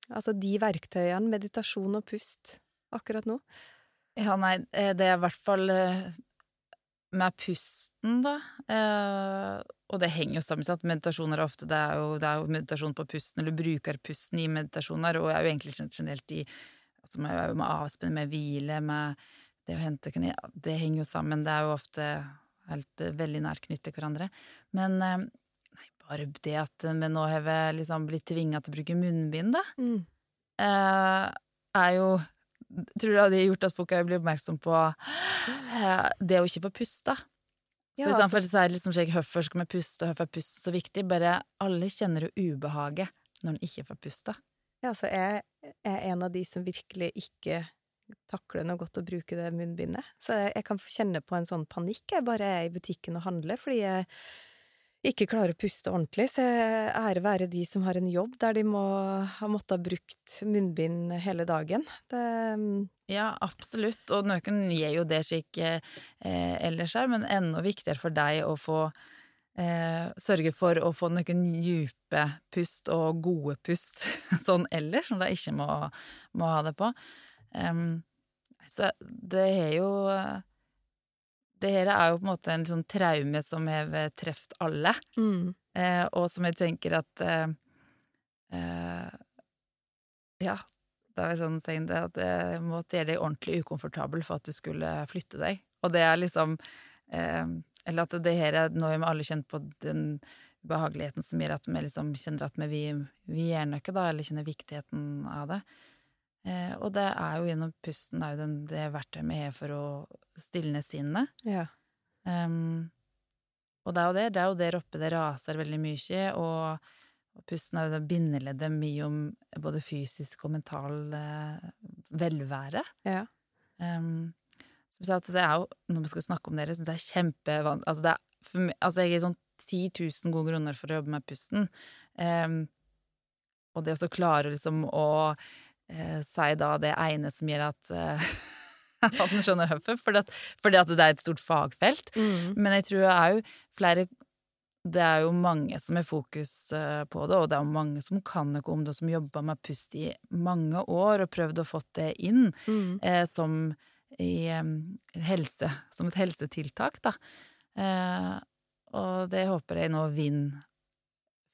altså de verktøyene, meditasjon og pust, akkurat nå? Ja, nei, eh, det er i hvert fall eh, med pusten, da. Eh, og det henger jo sammen med at meditasjoner er ofte det er, jo, det er jo meditasjon på pusten, eller bruker pusten i meditasjoner, og er jo egentlig generelt i altså med, med avspenning, med hvile, med det å hente Det henger jo sammen. Det er jo ofte helt eh, veldig nært knyttet til hverandre. Men eh, nei, bare det at vi nå har vi liksom blitt tvinga til å bruke munnbind, da eh, er jo Tror du det har gjort at folk blitt oppmerksom på eh, det å ikke få puste? Så Ja, i stedet for altså- å si liksom hvorfor skal vi puste, og hvorfor er pust så viktig, bare alle kjenner jo ubehaget når en ikke får puste. Ja, så jeg er en av de som virkelig ikke takler noe godt å bruke det munnbindet. Så jeg, jeg kan kjenne på en sånn panikk jeg bare er i butikken og handler, fordi jeg ikke klarer å puste ordentlig. Så ære være de som har en jobb der de må ha måttet ha brukt munnbind hele dagen. Det, Ja, absolutt, og noen gjør jo det slik eh, ellers her, men enda viktigere for deg å få eh, sørge for å få noen dype pust og gode pust [laughs] sånn ellers, som de ikke må, må ha det på. Em, så det er jo Det her er jo på en måte en sånn traume som har truffet alle. mm, eh, og som jeg tenker at eh, eh, Ja, det er vel sånn saying det at det måtte gjøre deg ordentlig ukomfortabel for at du skulle flytte deg. Og det er liksom eh, Eller at det her er Nå har vi alle kjent på den ubehageligheten som gjør at vi liksom kjenner at vi, vi gjør noe, da, eller kjenner viktigheten av det. Eh, og det er jo gjennom pusten det er jo den, det verktøyet vi har for å stilne sinnet. Ja. Um, og det er jo det, det er jo der oppe det raser veldig mye, og, og pusten er jo det bindeleddet om både fysisk og mental eh, velvære. ja. Um, som sagt, det er jo, når vi skal snakke om det, jeg det er kjempevanskelig altså, det er meg, altså jeg gir sånn 10 000 gode grunner for å jobbe med pusten. Um, og det også klare liksom å eh, si da det ene som gjør at eh, [laughs] at den skjønner huffet, fordi at, fordi at det er et stort fagfelt. Mm. Men jeg tror jo flere Det er jo mange som har fokus eh, på det, og det er mange som kan noe om det, og som jobber med pust i mange år og prøvd å få det inn Mm. eh, som i em, helse, som et helsetiltak, da. Eh, og det håper jeg nå vinner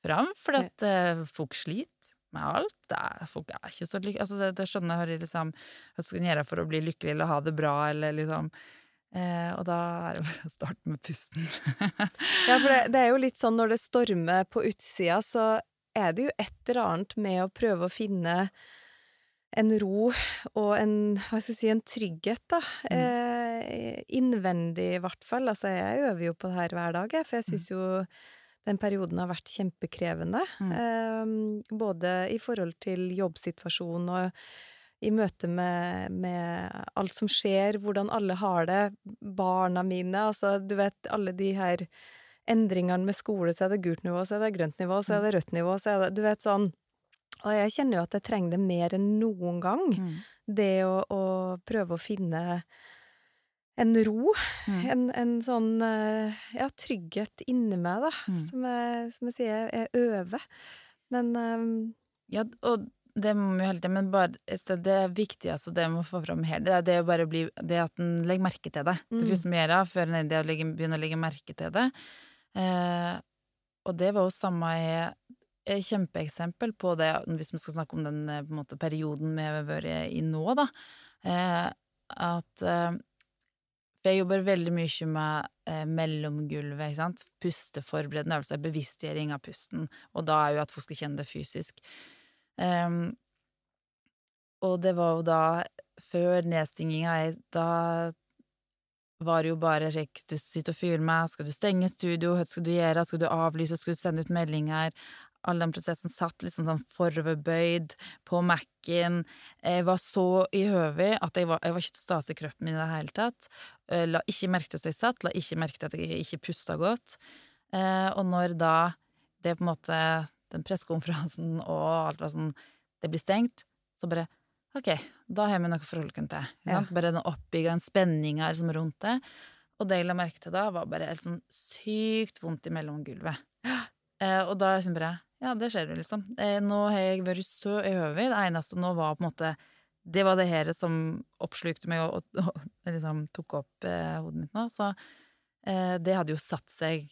fram, for at eh, folk sliter med alt. Det folk er ikke så lykkelige. Altså, det, det skjønner jeg liksom Hva skal en gjøre for å bli lykkelig eller ha det bra, eller liksom eh, Og da er det [laughs] bare å starte med pusten. [laughs] Ja, for det, det er jo litt sånn når det stormer på utsida, så er det jo et eller annet med å prøve å finne en ro og en, hva skal jeg si, en trygghet, da. Eh, innvendig, i hvert fall. Altså, jeg øver jo på det her hver dag, for jeg syns jo den perioden har vært kjempekrevende. Mm. Eh, både i forhold til jobbsituasjonen og i møte med, med alt som skjer, hvordan alle har det, barna mine, altså du vet alle de her endringene med skole, så er det gult nivå, så er det grønt nivå, så er det rødt nivå, så er det Du vet sånn Og jeg kjenner jo at jeg trenger det mer enn noen gang. Mm. Det å, å prøve å finne en ro, Mm. en, en sånn eh, ja, trygghet inni meg, da, Mm. som, jeg, som jeg sier, jeg øver. Men um, Ja, og det må vi jo hele tiden, men bare, er det viktigste det vi må få fram her, det er det å bare bli Det at en legger merke til det. Det Mm. første vi gjør før en begynner det å legge, merke til det. Eh, og det var jo samme jeg kjempeeksempel på det, hvis vi skal snakke om den eh, måte, perioden vi har vært i nå, da. Eh, at eh, For jeg jobber veldig mye med eh, mellomgulvet, ikke sant. Pusteforberedende øvelser, bevisstgjøring av pusten. Og da er jo at folk skal kjenne det fysisk. Um, og det var jo da, før nedstinginga, da var det jo bare sjekk, Du sitter og fyrer meg, skal du stenge studio, hva skal du gjøre, skal du avlyse, skal du sende ut meldinger? All den prosessen satt liksom sånn foroverbøyd på Mac-en. Jeg var så i høvet at jeg var, jeg var ikke til stede i kroppen min i det hele tatt. Eh, La ikke merke til at jeg satt, la ikke merke til at jeg ikke pusta godt. Eh, og når da det på en måte Den pressekonferansen og alt var sånn Det blir stengt, så bare Ok, da har vi noe å forholde oss til. Ja. Bare den oppbygga spenninga liksom rundt det. Og det jeg la merke til da, var bare helt sånn sykt vondt i mellomgulvet. Eh, og da liksom bare Ja, det skjer jo, liksom. Eh, nå har jeg vært så i høvet. Det eneste nå var på en måte Det var det her som oppslukte meg og, og, og [laughs] liksom tok opp eh, hodet mitt nå. Så eh, det hadde jo satt seg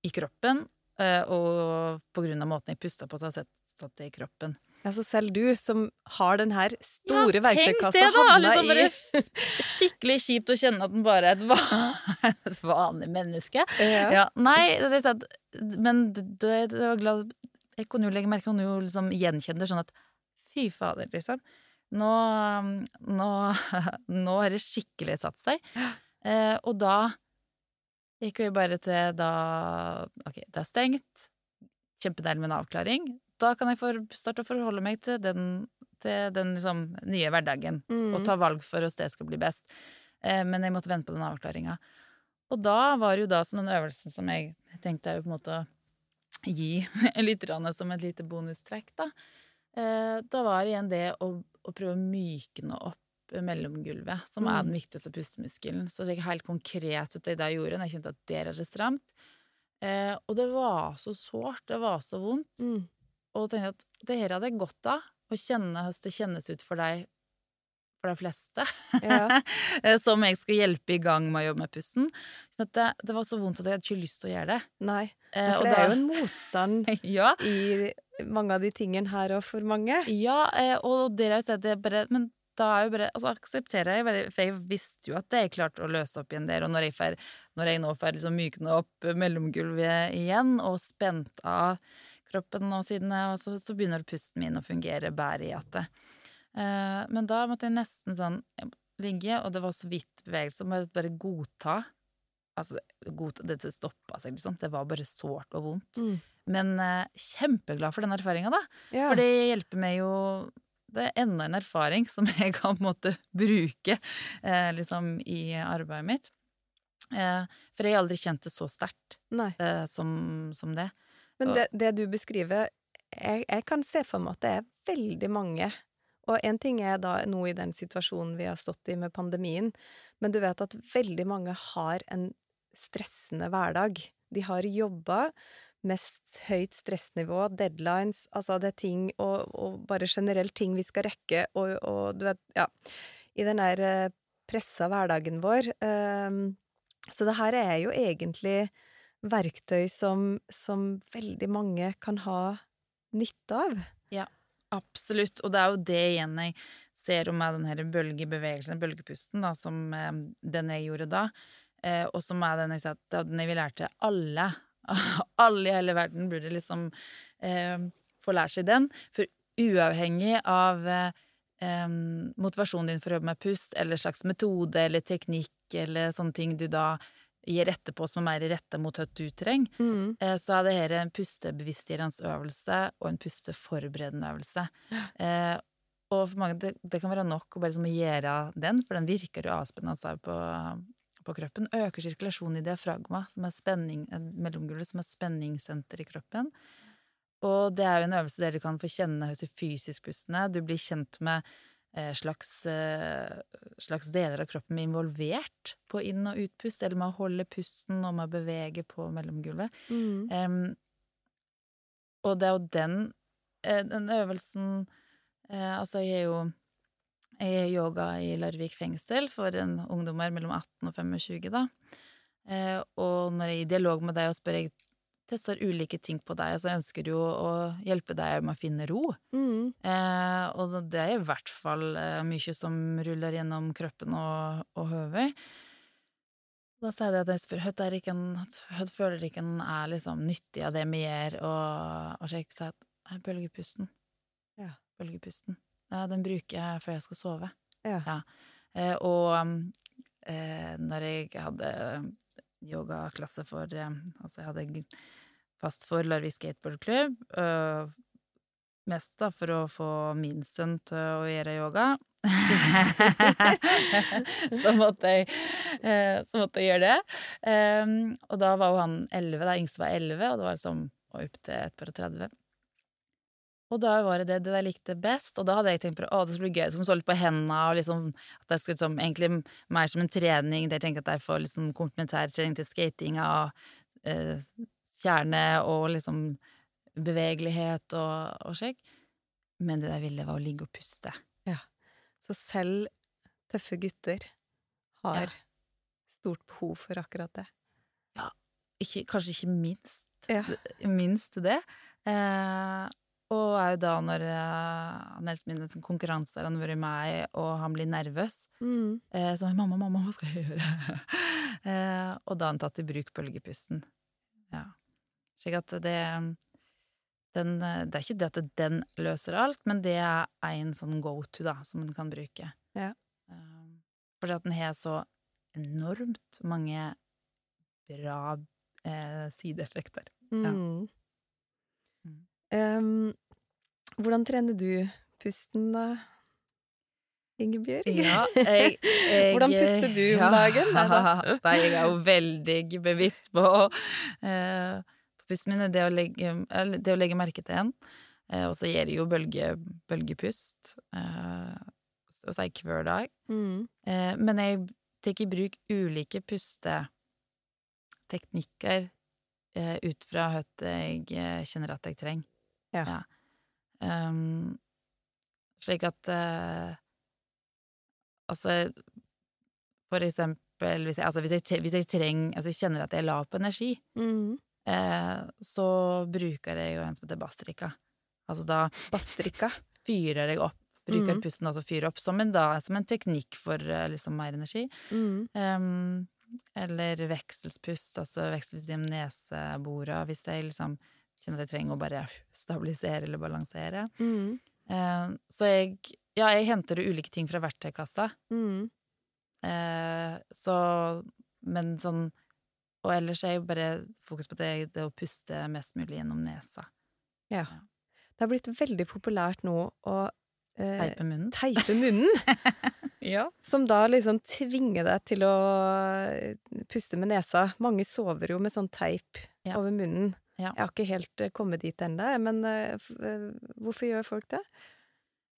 i kroppen, eh, og på grunn av måten jeg pusta på, så har jeg satt det i kroppen. Ja, Så selv du som har den her store Ja, verktøykassa havna liksom i [laughs] Skikkelig kjipt å kjenne at den bare er et, van [laughs] et vanlig menneske. ja. Ja, nei, det er sant. Men det, det, det var glad Jeg kunne jo legge merke kunne jo liksom gjenkjenne det sånn at fy fader, liksom. Nå, nå, [laughs] nå har det skikkelig satt seg. Eh, og da gikk vi bare til da Ok, det er stengt. Kjempedeilig med en avklaring. Da kan jeg for, starte å forholde meg til den, til den liksom, nye hverdagen Mm. og ta valg for hvordan det skal bli best. Eh, men jeg måtte vente på den avklaringa. Og da var det jo da sånn den øvelsen som jeg tenkte jeg på en måte å gi [laughs] lytterne som et lite bonustrekk, da. Eh, da var det igjen det å, å prøve å mykne opp mellomgulvet, som er den viktigste pustemuskelen. Så det gikk helt konkret ut det jeg gjorde, når jeg kjente at der er det stramt. Eh, og det var så sårt, det var så vondt. Mm. Og tenkte at det her hadde jeg godt av, å kjenne hvordan det kjennes ut for deg for de fleste, Ja. [laughs] som jeg skulle hjelpe i gang med å jobbe med pusten. Så at det, det var så vondt at jeg hadde ikke lyst til å gjøre det. Nei. Eh, For og det er jo en [laughs] motstand ja, i mange av de tingene her og for mange. Ja, eh, og dere har jo sett bare Men da er jo bare Altså, aksepterer jeg bare For jeg visste jo at det er klart å løse opp igjen der, og når jeg, fer, når jeg nå får liksom mykne opp mellomgulvet igjen og spent av kroppen og sidene, og så, så begynner pusten min å fungere bedre i at det. Eh, men da måtte jeg nesten sånn ligge, og det var så vidt bevegelse, bare, bare godta. Altså, godta, dette stoppa seg, liksom. Det var bare sårt og vondt. Mm. Men eh, kjempeglad for den erfaringa, da. Ja. For det hjelper meg jo Det er enda en erfaring som [laughs] jeg kan på en måte bruke eh, liksom i arbeidet mitt. Eh, for jeg har aldri kjent det så sterkt eh, som, som det. Men det, det du beskriver, jeg, jeg kan se for meg at det er veldig mange. Og en ting er da nå i den situasjonen vi har stått i med pandemien, men du vet at veldig mange har en stressende hverdag. De har jobba, mest høyt stressnivå, deadlines, altså det er ting og, og bare generelt ting vi skal rekke, og, og du vet, ja I den der eh, pressa hverdagen vår. ehm, så det her er jo egentlig verktøy som, som veldig mange kan ha nytte av. Absolutt. Og det er jo det igjen jeg ser om med den her bølgebevegelsen, bølgepusten, da, som eh, den jeg gjorde da. Eh, og som er den jeg sa at er den jeg vil lære til alle. [laughs] alle i hele verden burde liksom eh, få lære seg den. For uavhengig av eh, motivasjonen din for å jobbe med pust, eller slags metode eller teknikk eller sånne ting du da gir etterpå som er mer rette mot hva du trenger, eh, så er det her en pustebevisstgjørende øvelse og en pusteforberedende øvelse. Eh, og for mange, det, det kan være nok å bare liksom gjøre den, for den virker jo avspennende altså, på, på kroppen. Øker sirkulasjonen i diafragma, som er spenning, eh, mellomgulvet, som er spenningssenter i kroppen. Og det er jo en øvelse der du kan få kjenne hvordan fysisk pusten er. Du blir kjent med slags, eh, slags deler av kroppen blir involvert på inn- og utpust, eller med å holde pusten og med å bevege på mellomgulvet. Mm. Um, og det er jo den, eh, den øvelsen eh, Altså, jeg er jo jeg er yoga i Larvik fengsel for en ungdommer mellom 18 og 25, da. Eh, og når jeg er i dialog med deg og spør jeg tester ulike ting på deg, så jeg ønsker jo å hjelpe deg med å finne ro. Mm. Eh, og det er i hvert fall eh, mye som ruller gjennom kroppen og, og høvet. Da sier jeg at jeg spør hva høtt føler ikke en er liksom nyttig av det vi gjør, og, og så jeg sier at «Nei, bølgepusten. Ja. Bølgepusten. Ja, den bruker jeg før jeg skal sove. Ja. Eh, og eh, når jeg hadde yogaklasse for eh, Altså, jeg hadde fast for Larvik skateboardklubb. øh, mest da for å få min sønn til å gjøre yoga. [laughs] så, måtte jeg, eh, så måtte jeg gjøre det. Ehm, og da var jo han elleve, da yngste var elleve, og det var liksom og opp til et par og 30. Og da var det det, det jeg likte best, og da hadde jeg tenkt på å, det skulle bli gøy, som solgt på hendene, og liksom at jeg skulle liksom, egentlig mer som en trening, der jeg tenkte at jeg får liksom komplementærtrening til skatinga, eh, kjerne og liksom bevegelighet og, og slik. Men det der ville, var å ligge og puste. Ja. Så selv tøffe gutter har Ja. stort behov for akkurat det. Ikke, kanskje ikke minst, Ja. minst det. Eh, og er jo da når eh, eldste min sånn konkurranse har vært med, og han blir nervøs, Mm. Eh, så mamma, mamma, hva skal jeg gjøre? [laughs] eh, og da har han tatt i bruk bølgepusten. Ja. Slik at det den, eh, Det er ikke det at den løser alt, men det er en sånn go to, da, som en kan bruke. Ja. Eh, fordi at den har så enormt mange bra eh, sideeffekter. Ja. Mm. Mm. Em, hvordan trener du pusten, da, Ingebjørg? Ja, [laughs] jeg, jeg Hvordan puster du om dagen? Nei da. [laughs] Nei, jeg er jo veldig bevisst på, eh, på pusten min. Det å legge, eller det å legge merke til en. Eh, og så gjør jeg jo bølge, bølgepust. Eh, og så er jeg hver dag. Mm. Eh, men jeg tar i bruk ulike pusteteknikker ut fra hva jeg kjenner at jeg trenger. Ja. Um, slik at uh, Altså, for eksempel hvis jeg, altså hvis jeg, hvis jeg trenger Altså, jeg kjenner at jeg er lav på energi, Mm. Eh, så bruker jeg jo en som heter bastrika. Altså da Bastrika. [laughs] fyrer jeg opp. Bruker mm. pusten til å fyre opp, som en, da, som en teknikk for eh, liksom mer energi. Mm. Em, eller vekselspust, altså vekselspust gjennom nesebora, hvis jeg liksom kjenner at jeg trenger å bare [laughs] stabilisere eller balansere. Mm. Eh, så jeg, ja, jeg henter ulike ting fra verktøykassa. Eh, så Men sånn Og ellers er jeg bare fokus på det, det å puste mest mulig gjennom nesa. Ja. Det har blitt veldig populært nå å eh, Teipe munnen. teipe munnen. [laughs] Ja. Som da liksom tvinger deg til å eh, puste med nesa. Mange sover jo med sånn teip Ja. over munnen. Ja. Jeg har ikke helt eh, kommet dit ennå, men eh, eh, hvorfor gjør folk det?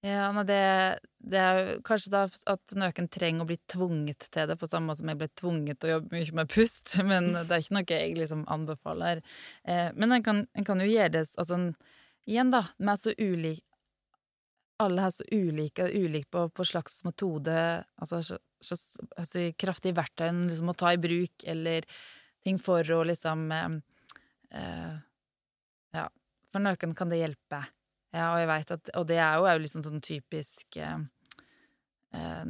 Ja, nei, det, det er jo kanskje da at noen trenger å bli tvunget til det, på samme måte som jeg ble tvunget til å jobbe mye med pust, [laughs] men det er ikke noe jeg liksom anbefaler. Eh, men en kan, en kan jo gjøre det altså en, Igjen, da, vi er så ulike Alle er så ulike, ulike på, på slags metode, altså, så- så- altså kraftige verktøy en liksom må ta i bruk, eller ting for å liksom eh, eh, Ja, for noen kan det hjelpe. Ja, og jeg veit at Og det er jo, er jo liksom sånn typisk eh, eh,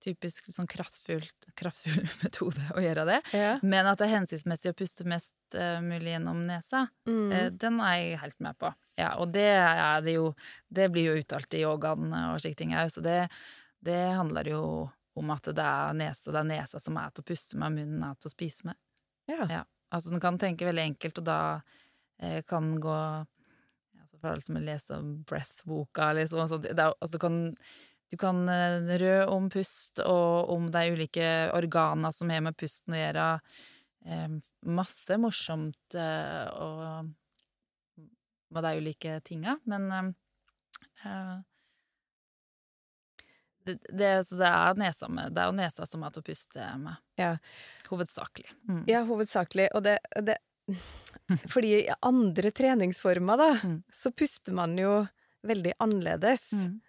Typisk sånn kraftfullt, kraftfull [laughs] metode å gjøre det. Ja. Men at det er hensiktsmessig å puste mest uh, mulig gjennom nesa, Mm. eh, den er jeg helt med på. Ja, og det er det jo Det blir jo uttalt i yogaen og slike ting òg, så det, det handler jo om at det er nesa, det er nesa som er til å puste med, munnen er til å spise med. ja. Ja. Altså, den kan tenke veldig enkelt, og da eh, kan gå alle som har lest Breath-boka, liksom, altså, det er, altså, kan, du kan eh, rø om pust og om de ulike organene som har med pusten å gjøre. Eh, masse morsomt eh, og med de ulike tinga, men eh, eh, det, det, så det er nesa med, det er jo nesa som er til å puste med. Ja. Hovedsakelig. Mm. Ja, hovedsakelig. Og det, det Fordi i andre treningsformer, da, Mm. så puster man jo veldig annerledes. Mm.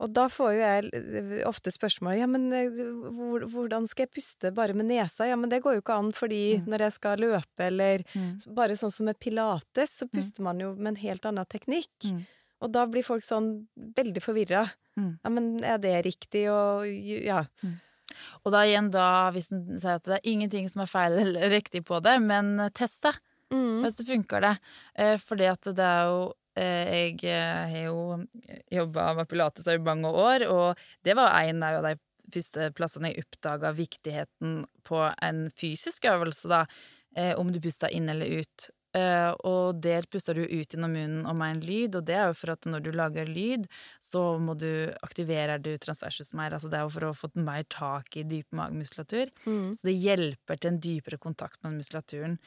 Og da får jo jeg ofte spørsmål Ja, men eh, hvor, hvordan skal jeg puste bare med nesa? Ja, men det går jo ikke an, fordi Mm. når jeg skal løpe, eller Mm. bare sånn som med pilates, så puster man jo med en helt annen teknikk. Mm. Og da blir folk sånn veldig forvirra. Mm. Ja, men er det riktig, og ja. Og da igjen, da, hvis en sier at det er ingenting som er feil eller riktig på det, men eh, test det. Mm. Og så funker det. Eh, fordi at det er jo eh, Jeg eh, har jo jobba med pilates i mange år, og det var en av de første plassene jeg oppdaga viktigheten på en fysisk øvelse, da. Eh, om du puster inn eller ut. Eh, og der puster du ut gjennom munnen og med en lyd, og det er jo for at når du lager lyd, så må du aktiverer du transversus mer. Altså det er jo for å få mer tak i dyp magemuskulatur. Mm. Så det hjelper til en dypere kontakt med muskulaturen.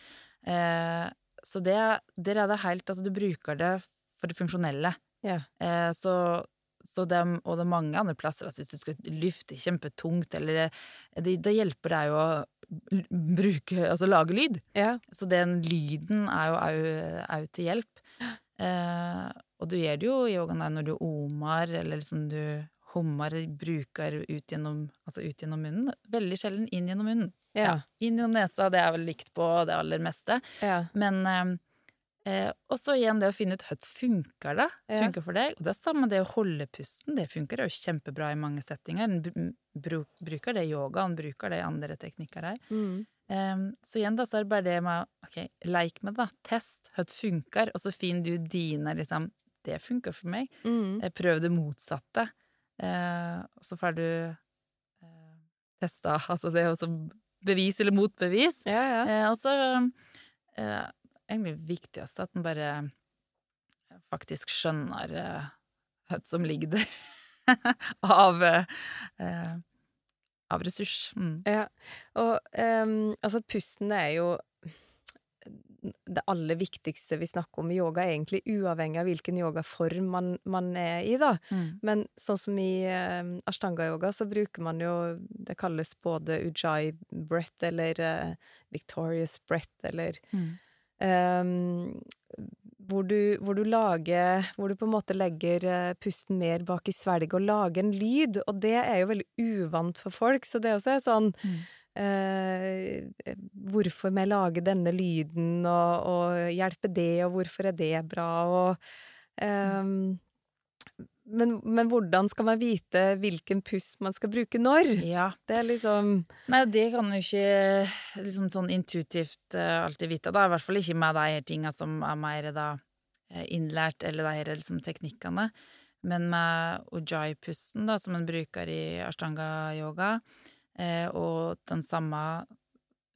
Uh, så det, der er det helt Altså, du bruker det for det funksjonelle. Yeah. Uh, så, så det, og det er mange andre plasser. Altså hvis du skal løfte kjempetungt, eller det, Da hjelper det jo bruke Altså lage lyd. Ja. Så den lyden er jo au til hjelp. Eh, og du gjør det jo i yogaen der når du omar, eller liksom du hummer, bruker ut gjennom, altså ut gjennom munnen. Veldig sjelden inn gjennom munnen. Ja. Inn gjennom nesa, det er vel likt på det aller meste. ja. Men eh, eh, også igjen det å finne ut hvordan funker det Ja. funker for deg. Og det er samme det å holde pusten. Det funker jo kjempebra i mange settinger. En bruker det i yoga, en bruker det i andre teknikker her. Mm. Eh, så igjen da, så er det bare det med å ok, leik med det, da. Test hva det funker, og så finner du dine liksom Det funker for meg. Mm. Eh, Prøv det motsatte. Eh, og så får du eh, testa [laughs] altså det å bevise bevis eller motbevis. Ja, ja. Eh, og så eh, egentlig viktigst at en bare faktisk skjønner eh, hva som ligger der [laughs] av uh, av ressurs. Mm. Ja, og um, altså pusten er jo det aller viktigste vi snakker om i yoga, egentlig uavhengig av hvilken yogaform man, man er i, da. Mm. Men sånn som i um, ashtanga-yoga, så bruker man jo Det kalles både ujai breath eller uh, victorious breath eller Mm. Ehm, hvor du, hvor du lager Hvor du på en måte legger eh, pusten mer bak i svelget og lager en lyd, og det er jo veldig uvant for folk, så det også er sånn Mm. eh, Hvorfor må jeg lage denne lyden, og, og hjelper det, og hvorfor er det bra, og ehm, men, men hvordan skal man vite hvilken pust man skal bruke når? Ja. Det er liksom Nei, det kan jo ikke liksom sånn intuitivt uh, alltid vite, da. I hvert fall ikke med de tinga som er mer da eh, innlært, eller de her liksom teknikkene. Men med ujai-pusten, da, som en bruker i ashtanga-yoga, eh, og den samme,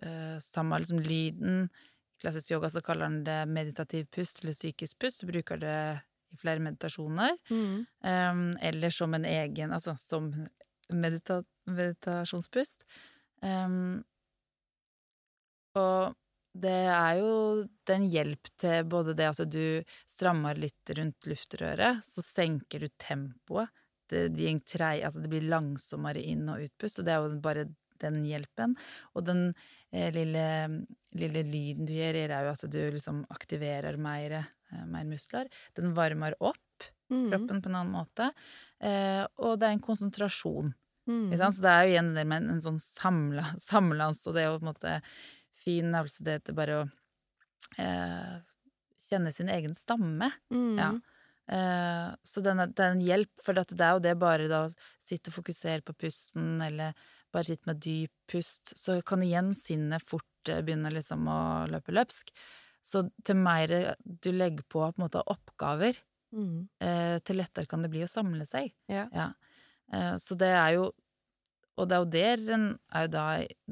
eh, samme liksom lyden klassisk yoga så kaller den det meditativ pust, eller psykisk pust. Du bruker det i flere meditasjoner. Um, eller som en egen, altså som medita meditasjonspust. Um, og det er jo er hjelp til både det at du strammer litt rundt luftrøret, så senker du tempoet. Det en trei, altså det blir langsommere inn- og utpust, og det er jo bare den hjelpen. Og den eh, lille, lille lyden du gjør, er jo at du liksom aktiverer mer, mer muskler. Den varmer opp Mm. kroppen på en annen måte. Eh, og det er en konsentrasjon. Mm. Så det er jo igjen det med en, en sånn samla, [laughs] samlans, og det er jo på en måte fin øvelse det til bare å eh, kjenne sin egen stamme. Mm. Ja. Eh, så den det er en hjelp, for det er jo det bare da å sitte og fokusere på pusten, eller bare sitte med dyp pust, så kan igjen sinnet fort eh, begynne liksom å løpe løpsk. Så til mer du legger på på måte oppgaver, Mm. eh, til lettere kan det bli å samle seg. Ja. Eh, så det er jo Og det er jo der en er jo da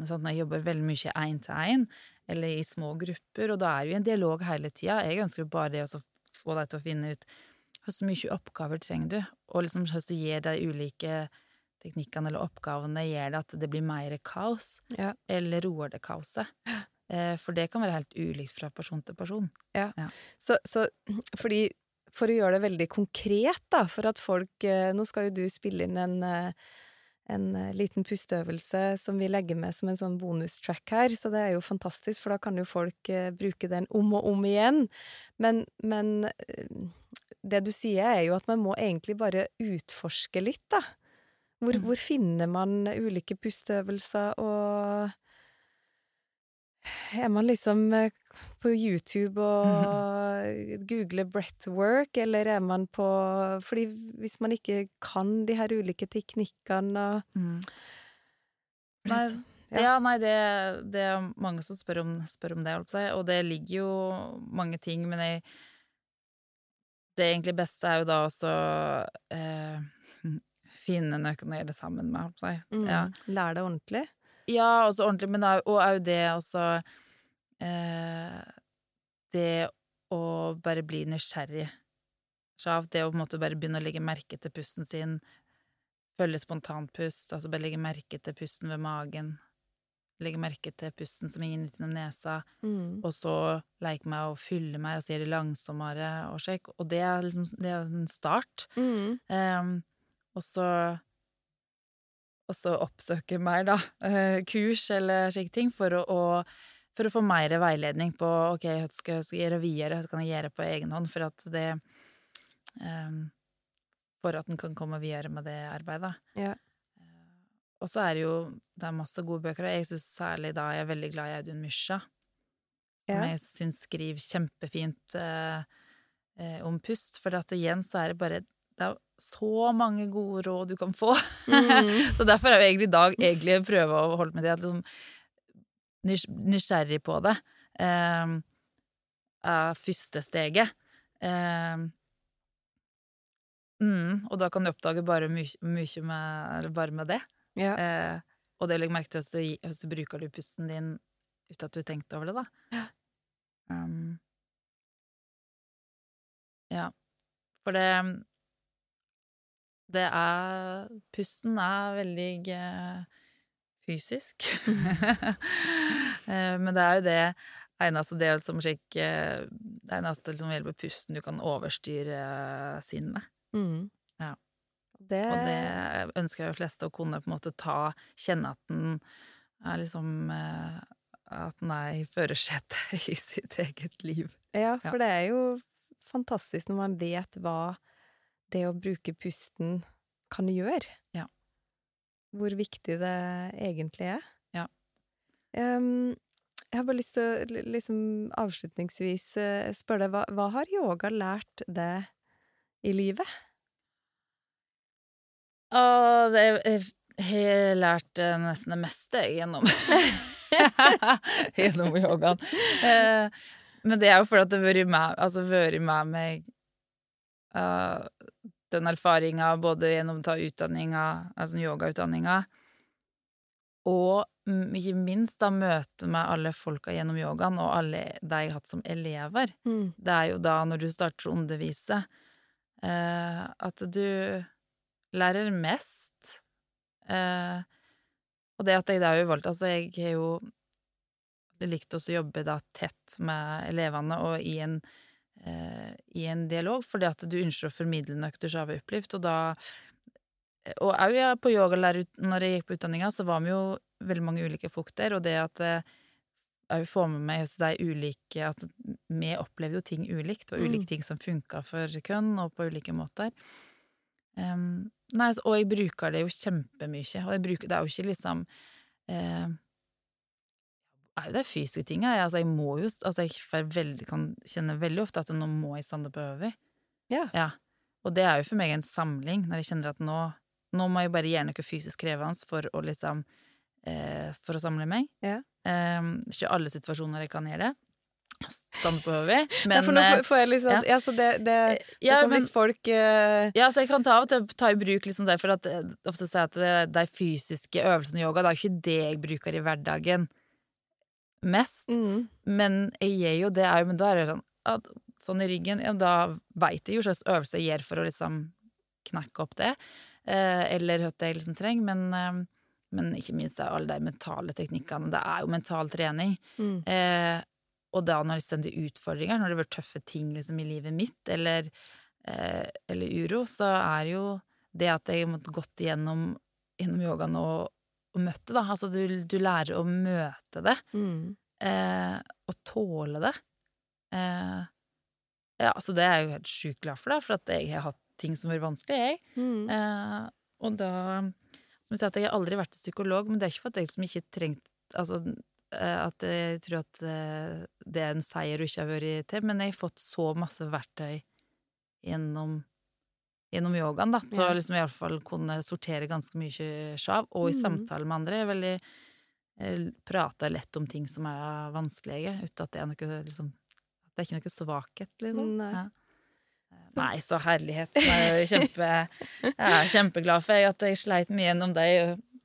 sånn, Når jeg jobber veldig mye én til én, eller i små grupper, og da er jo en dialog hele tida. Jeg ønsker jo bare det å få deg til å finne ut hvor mye oppgaver trenger du, og liksom hvordan gir de ulike teknikkene eller oppgavene gjør det at det blir mer kaos, Ja. eller roer det kaoset. Eh, for det kan være helt ulikt fra person til person. Så, så [clears throat] fordi For å gjøre det veldig konkret, da, for at folk eh, Nå skal jo du spille inn en, eh, en liten pusteøvelse som vi legger med som en sånn bonustrack her, så det er jo fantastisk, for da kan jo folk bruke den om og om igjen. Men, men det du sier, er jo at man må egentlig bare utforske litt, da. Hvor, Mm. hvor finner man ulike pusteøvelser, og er man liksom eh, på YouTube og [laughs] googler breathwork, eller er man på Fordi hvis man ikke kan de her ulike teknikkene og Nei, Ja. ja. nei, det, det er mange som spør om, spør om det, og det ligger jo mange ting, men jeg Det egentlig beste er jo da også eh, [laughs] finne gjøre det sammen med, holdt på å si. mm, Ja. Lær det ordentlig. Ja, også ordentlig, men og jo det også eh, Det å bare bli nysgjerrig. Så av det å på en måte bare begynne å legge merke til pusten sin, følge spontanpust, altså bare legge merke til pusten ved magen, legge merke til pusten som ingen utenom nesa, Mm. og så leke meg og fylle meg og gjøre det langsommere og sjekk, Og det er liksom det er en start. Mm. Ehm, og så og så oppsøke mer, da, eh, kurs eller slike ting, for å, å, for å få mer veiledning på ok, hva skal jeg gjøre videre, hva kan jeg gjøre på egen hånd, for at det um, For at en kan komme videre med det arbeidet. Ja. Eh, Og så er det jo Det er masse gode bøker, og jeg syns særlig da jeg er veldig glad i Audun Mysja, som Ja. jeg syns skriver kjempefint eh, eh, om pust, for at igjen så er det bare det er så mange gode råd du kan få. Mm. [laughs] så derfor er jo egentlig i dag egentlig prøve å holde med det at liksom nys- nysgjerrig på det eh, er første steget. Eh, mm, og da kan du oppdage bare mye, med, bare med det. Ja. Eh, og det legger legge merke til også, du- bruker du pusten din uten at du tenkte over det, da. Um, ja. For det Det er Pusten er veldig fysisk. [laughs] Eh, Men det er jo det eneste det som slik eh, Det eneste som hjelper pusten du kan overstyre sinnet. Mm. Ja. Det, Og det ønsker jo de fleste å kunne på en måte ta, kjenne at den er liksom eh, At den er i førersetet [laughs] i sitt eget liv. Ja, Ja. for det er jo fantastisk når man vet hva det å bruke pusten kan gjøre. Ja. Hvor viktig det egentlig er. Ja. Um, jeg har bare lyst til å liksom avslutningsvis eh, spørre deg, hva, hva har yoga lært deg i livet? Å, det, jeg har lært eh, nesten det meste gjennom [laughs] Gjennom yogaen. Eh, men det er jo fordi at det har vært med, altså, vært med meg eh, den erfaringa både gjennom å ta utdanninga, altså yogautdanninga, og mm, ikke minst da møte med alle folka gjennom yogaen, og alle de jeg har hatt som elever. Det er jo da, når du starter å undervise, eh, at du lærer mest. Eh, og det at jeg da har jo valgt Altså, jeg har jo likt også å jobbe da tett med elevene og i en, i en dialog, fordi at du ønsker å formidle noe du har opplevd, og da Og òg ja, på yogalærer, når jeg gikk på utdanninga, så var vi jo veldig mange ulike folk der, og det at eh, jeg får med meg hos de ulike At vi opplevde jo ting ulikt. og ulike Mm. ting som funka for kønn, og på ulike måter. Um, nei, og jeg bruker det jo kjempemye. Og jeg bruker, det er jo ikke liksom eh, er jo de fysiske tinga. Jeg, altså, jeg må jo altså, Jeg veldig, kan kjenne veldig ofte at nå må jeg stande på øving. Ja. Ja. Og det er jo for meg en samling, når jeg kjenner at nå, nå må jeg bare gjøre noe fysisk krevende for å liksom eh, For å samle meg. Ja. Eh, ikke alle situasjoner jeg kan gjøre det. Stande på høvet. [laughs] Men for nå eh, får- får jeg sånn ja. Ja, så det, det, det ja, sånn men- hvis folk uh... Ja, så jeg kan ta ta i bruk liksom det, for at eh, ofte sier at det, de fysiske øvelsene i yoga, det er jo ikke det jeg bruker i hverdagen mest. mm, Men jeg gjør jo det, jo, men da er det sånn at, Sånn i ryggen, ja, da veit jeg jo hva slags øvelse jeg gjør for å liksom knekke opp det. Eh, eller hva jeg liksom trenger. Men, eh, men ikke minst er alle de mentale teknikkene. Det er jo mental trening. mm, Eh, og da når det sender utfordringer, når det blir tøffe ting liksom, i livet mitt, eller, eh, eller uro, så er jo det at jeg måtte gått igjennom gjennom yogaen og, og møtt da. Altså du, du lærer å møte det, mm. eh, og tåle det. Eh, ja, så det er jeg jo helt sjukt glad for, da, for at jeg har hatt ting som har vært vanskelig, jeg. Mm. Eh, og da Som jeg sier, at jeg har aldri vært psykolog, men det er ikke for at jeg liksom ikke trengt Altså eh, at jeg tror at eh, det er en seier du ikke har vært til, men jeg har fått så masse verktøy gjennom Gjennom yogaen, da, til Ja. å liksom i alle fall kunne sortere ganske mye sjav, og i mm. samtale med andre. Veldig jeg lett om ting som er vanskelige, uten at det er noe liksom Det er ikke noe svakhet, liksom. Nei. Ja. Nei, så herlighet. Jeg er, kjempe, jeg er kjempeglad for at jeg sleit mye gjennom de,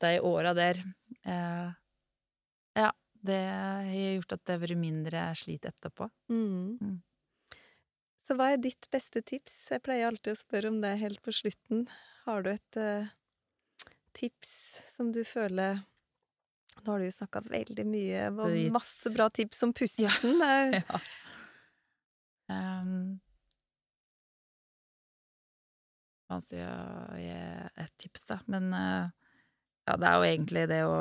de åra der. Eh, ja, det har gjort at det har vært mindre slit etterpå. Mm. Så hva er ditt beste tips? Jeg pleier alltid å spørre om det helt på slutten. Har du et uh, tips som du føler Nå har du jo snakka veldig mye og masse bra tips om pusten. [laughs] Ja. Ja. Um, Vanskelig å gi et tips, da. Men eh, ja, det er jo egentlig det å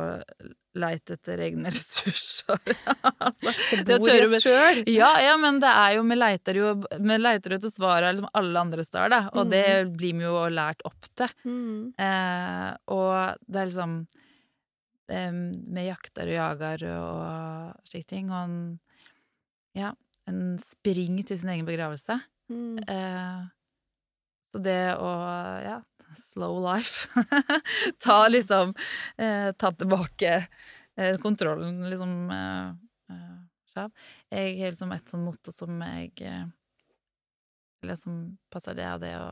leite etter egne [laughs] ressurser. altså, det å tørre sjøl. Ja, ja, men det er jo Vi leiter jo Vi leiter etter svarene liksom alle andre steder, da. Og det blir vi jo lært opp til. Mm. Eh, og det er liksom eh, Vi jakter og jager og slike ting, og en, ja, en springer til sin egen begravelse. Mm. Eh, så det å, ja, slow life [laughs] Ta liksom eh, Ta tilbake eh, kontrollen, liksom eh, eh. Jeg har liksom et sånn motto som jeg eh, Eller som passer det, og det å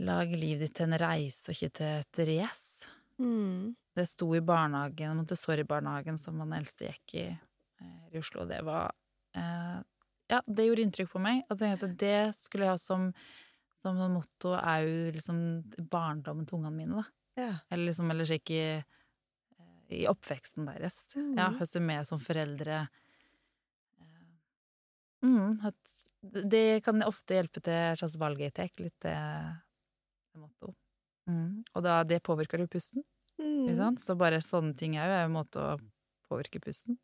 lage livet ditt til en reise og ikke til et race. Mm. Det sto i barnehagen, Montessori-barnehagen som han eldste gikk i eh, i Oslo, og det var eh, Ja, det gjorde inntrykk på meg. Og jeg tenkte at det skulle jeg ha som, som sånn motto er jo liksom barndommen til ungene mine, da. Ja. Eller liksom ellers ikke i, i oppveksten deres. Mm. Ja, høste med som foreldre eh, mm, Det kan ofte hjelpe til et slags valg jeg tar, litt det, det motto. Mm. Og da, det påvirker jo pusten. Ikke Mm. sant? Så bare sånne ting er jo en måte å påvirke pusten.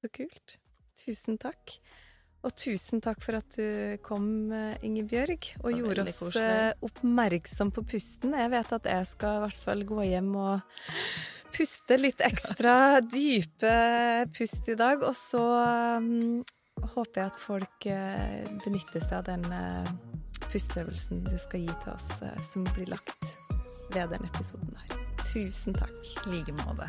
Så kult. Tusen takk. Og tusen takk for at du kom, eh, Ingebjørg, og gjorde oss koselig. eh, oppmerksom på pusten. Jeg vet at jeg skal i hvert fall gå hjem og puste litt ekstra [laughs] dype pust i dag. Og så um, håper jeg at folk uh, benytter seg av den uh, pusteøvelsen du skal gi til oss, uh, som blir lagt ved den episoden her. Tusen takk. I like måte.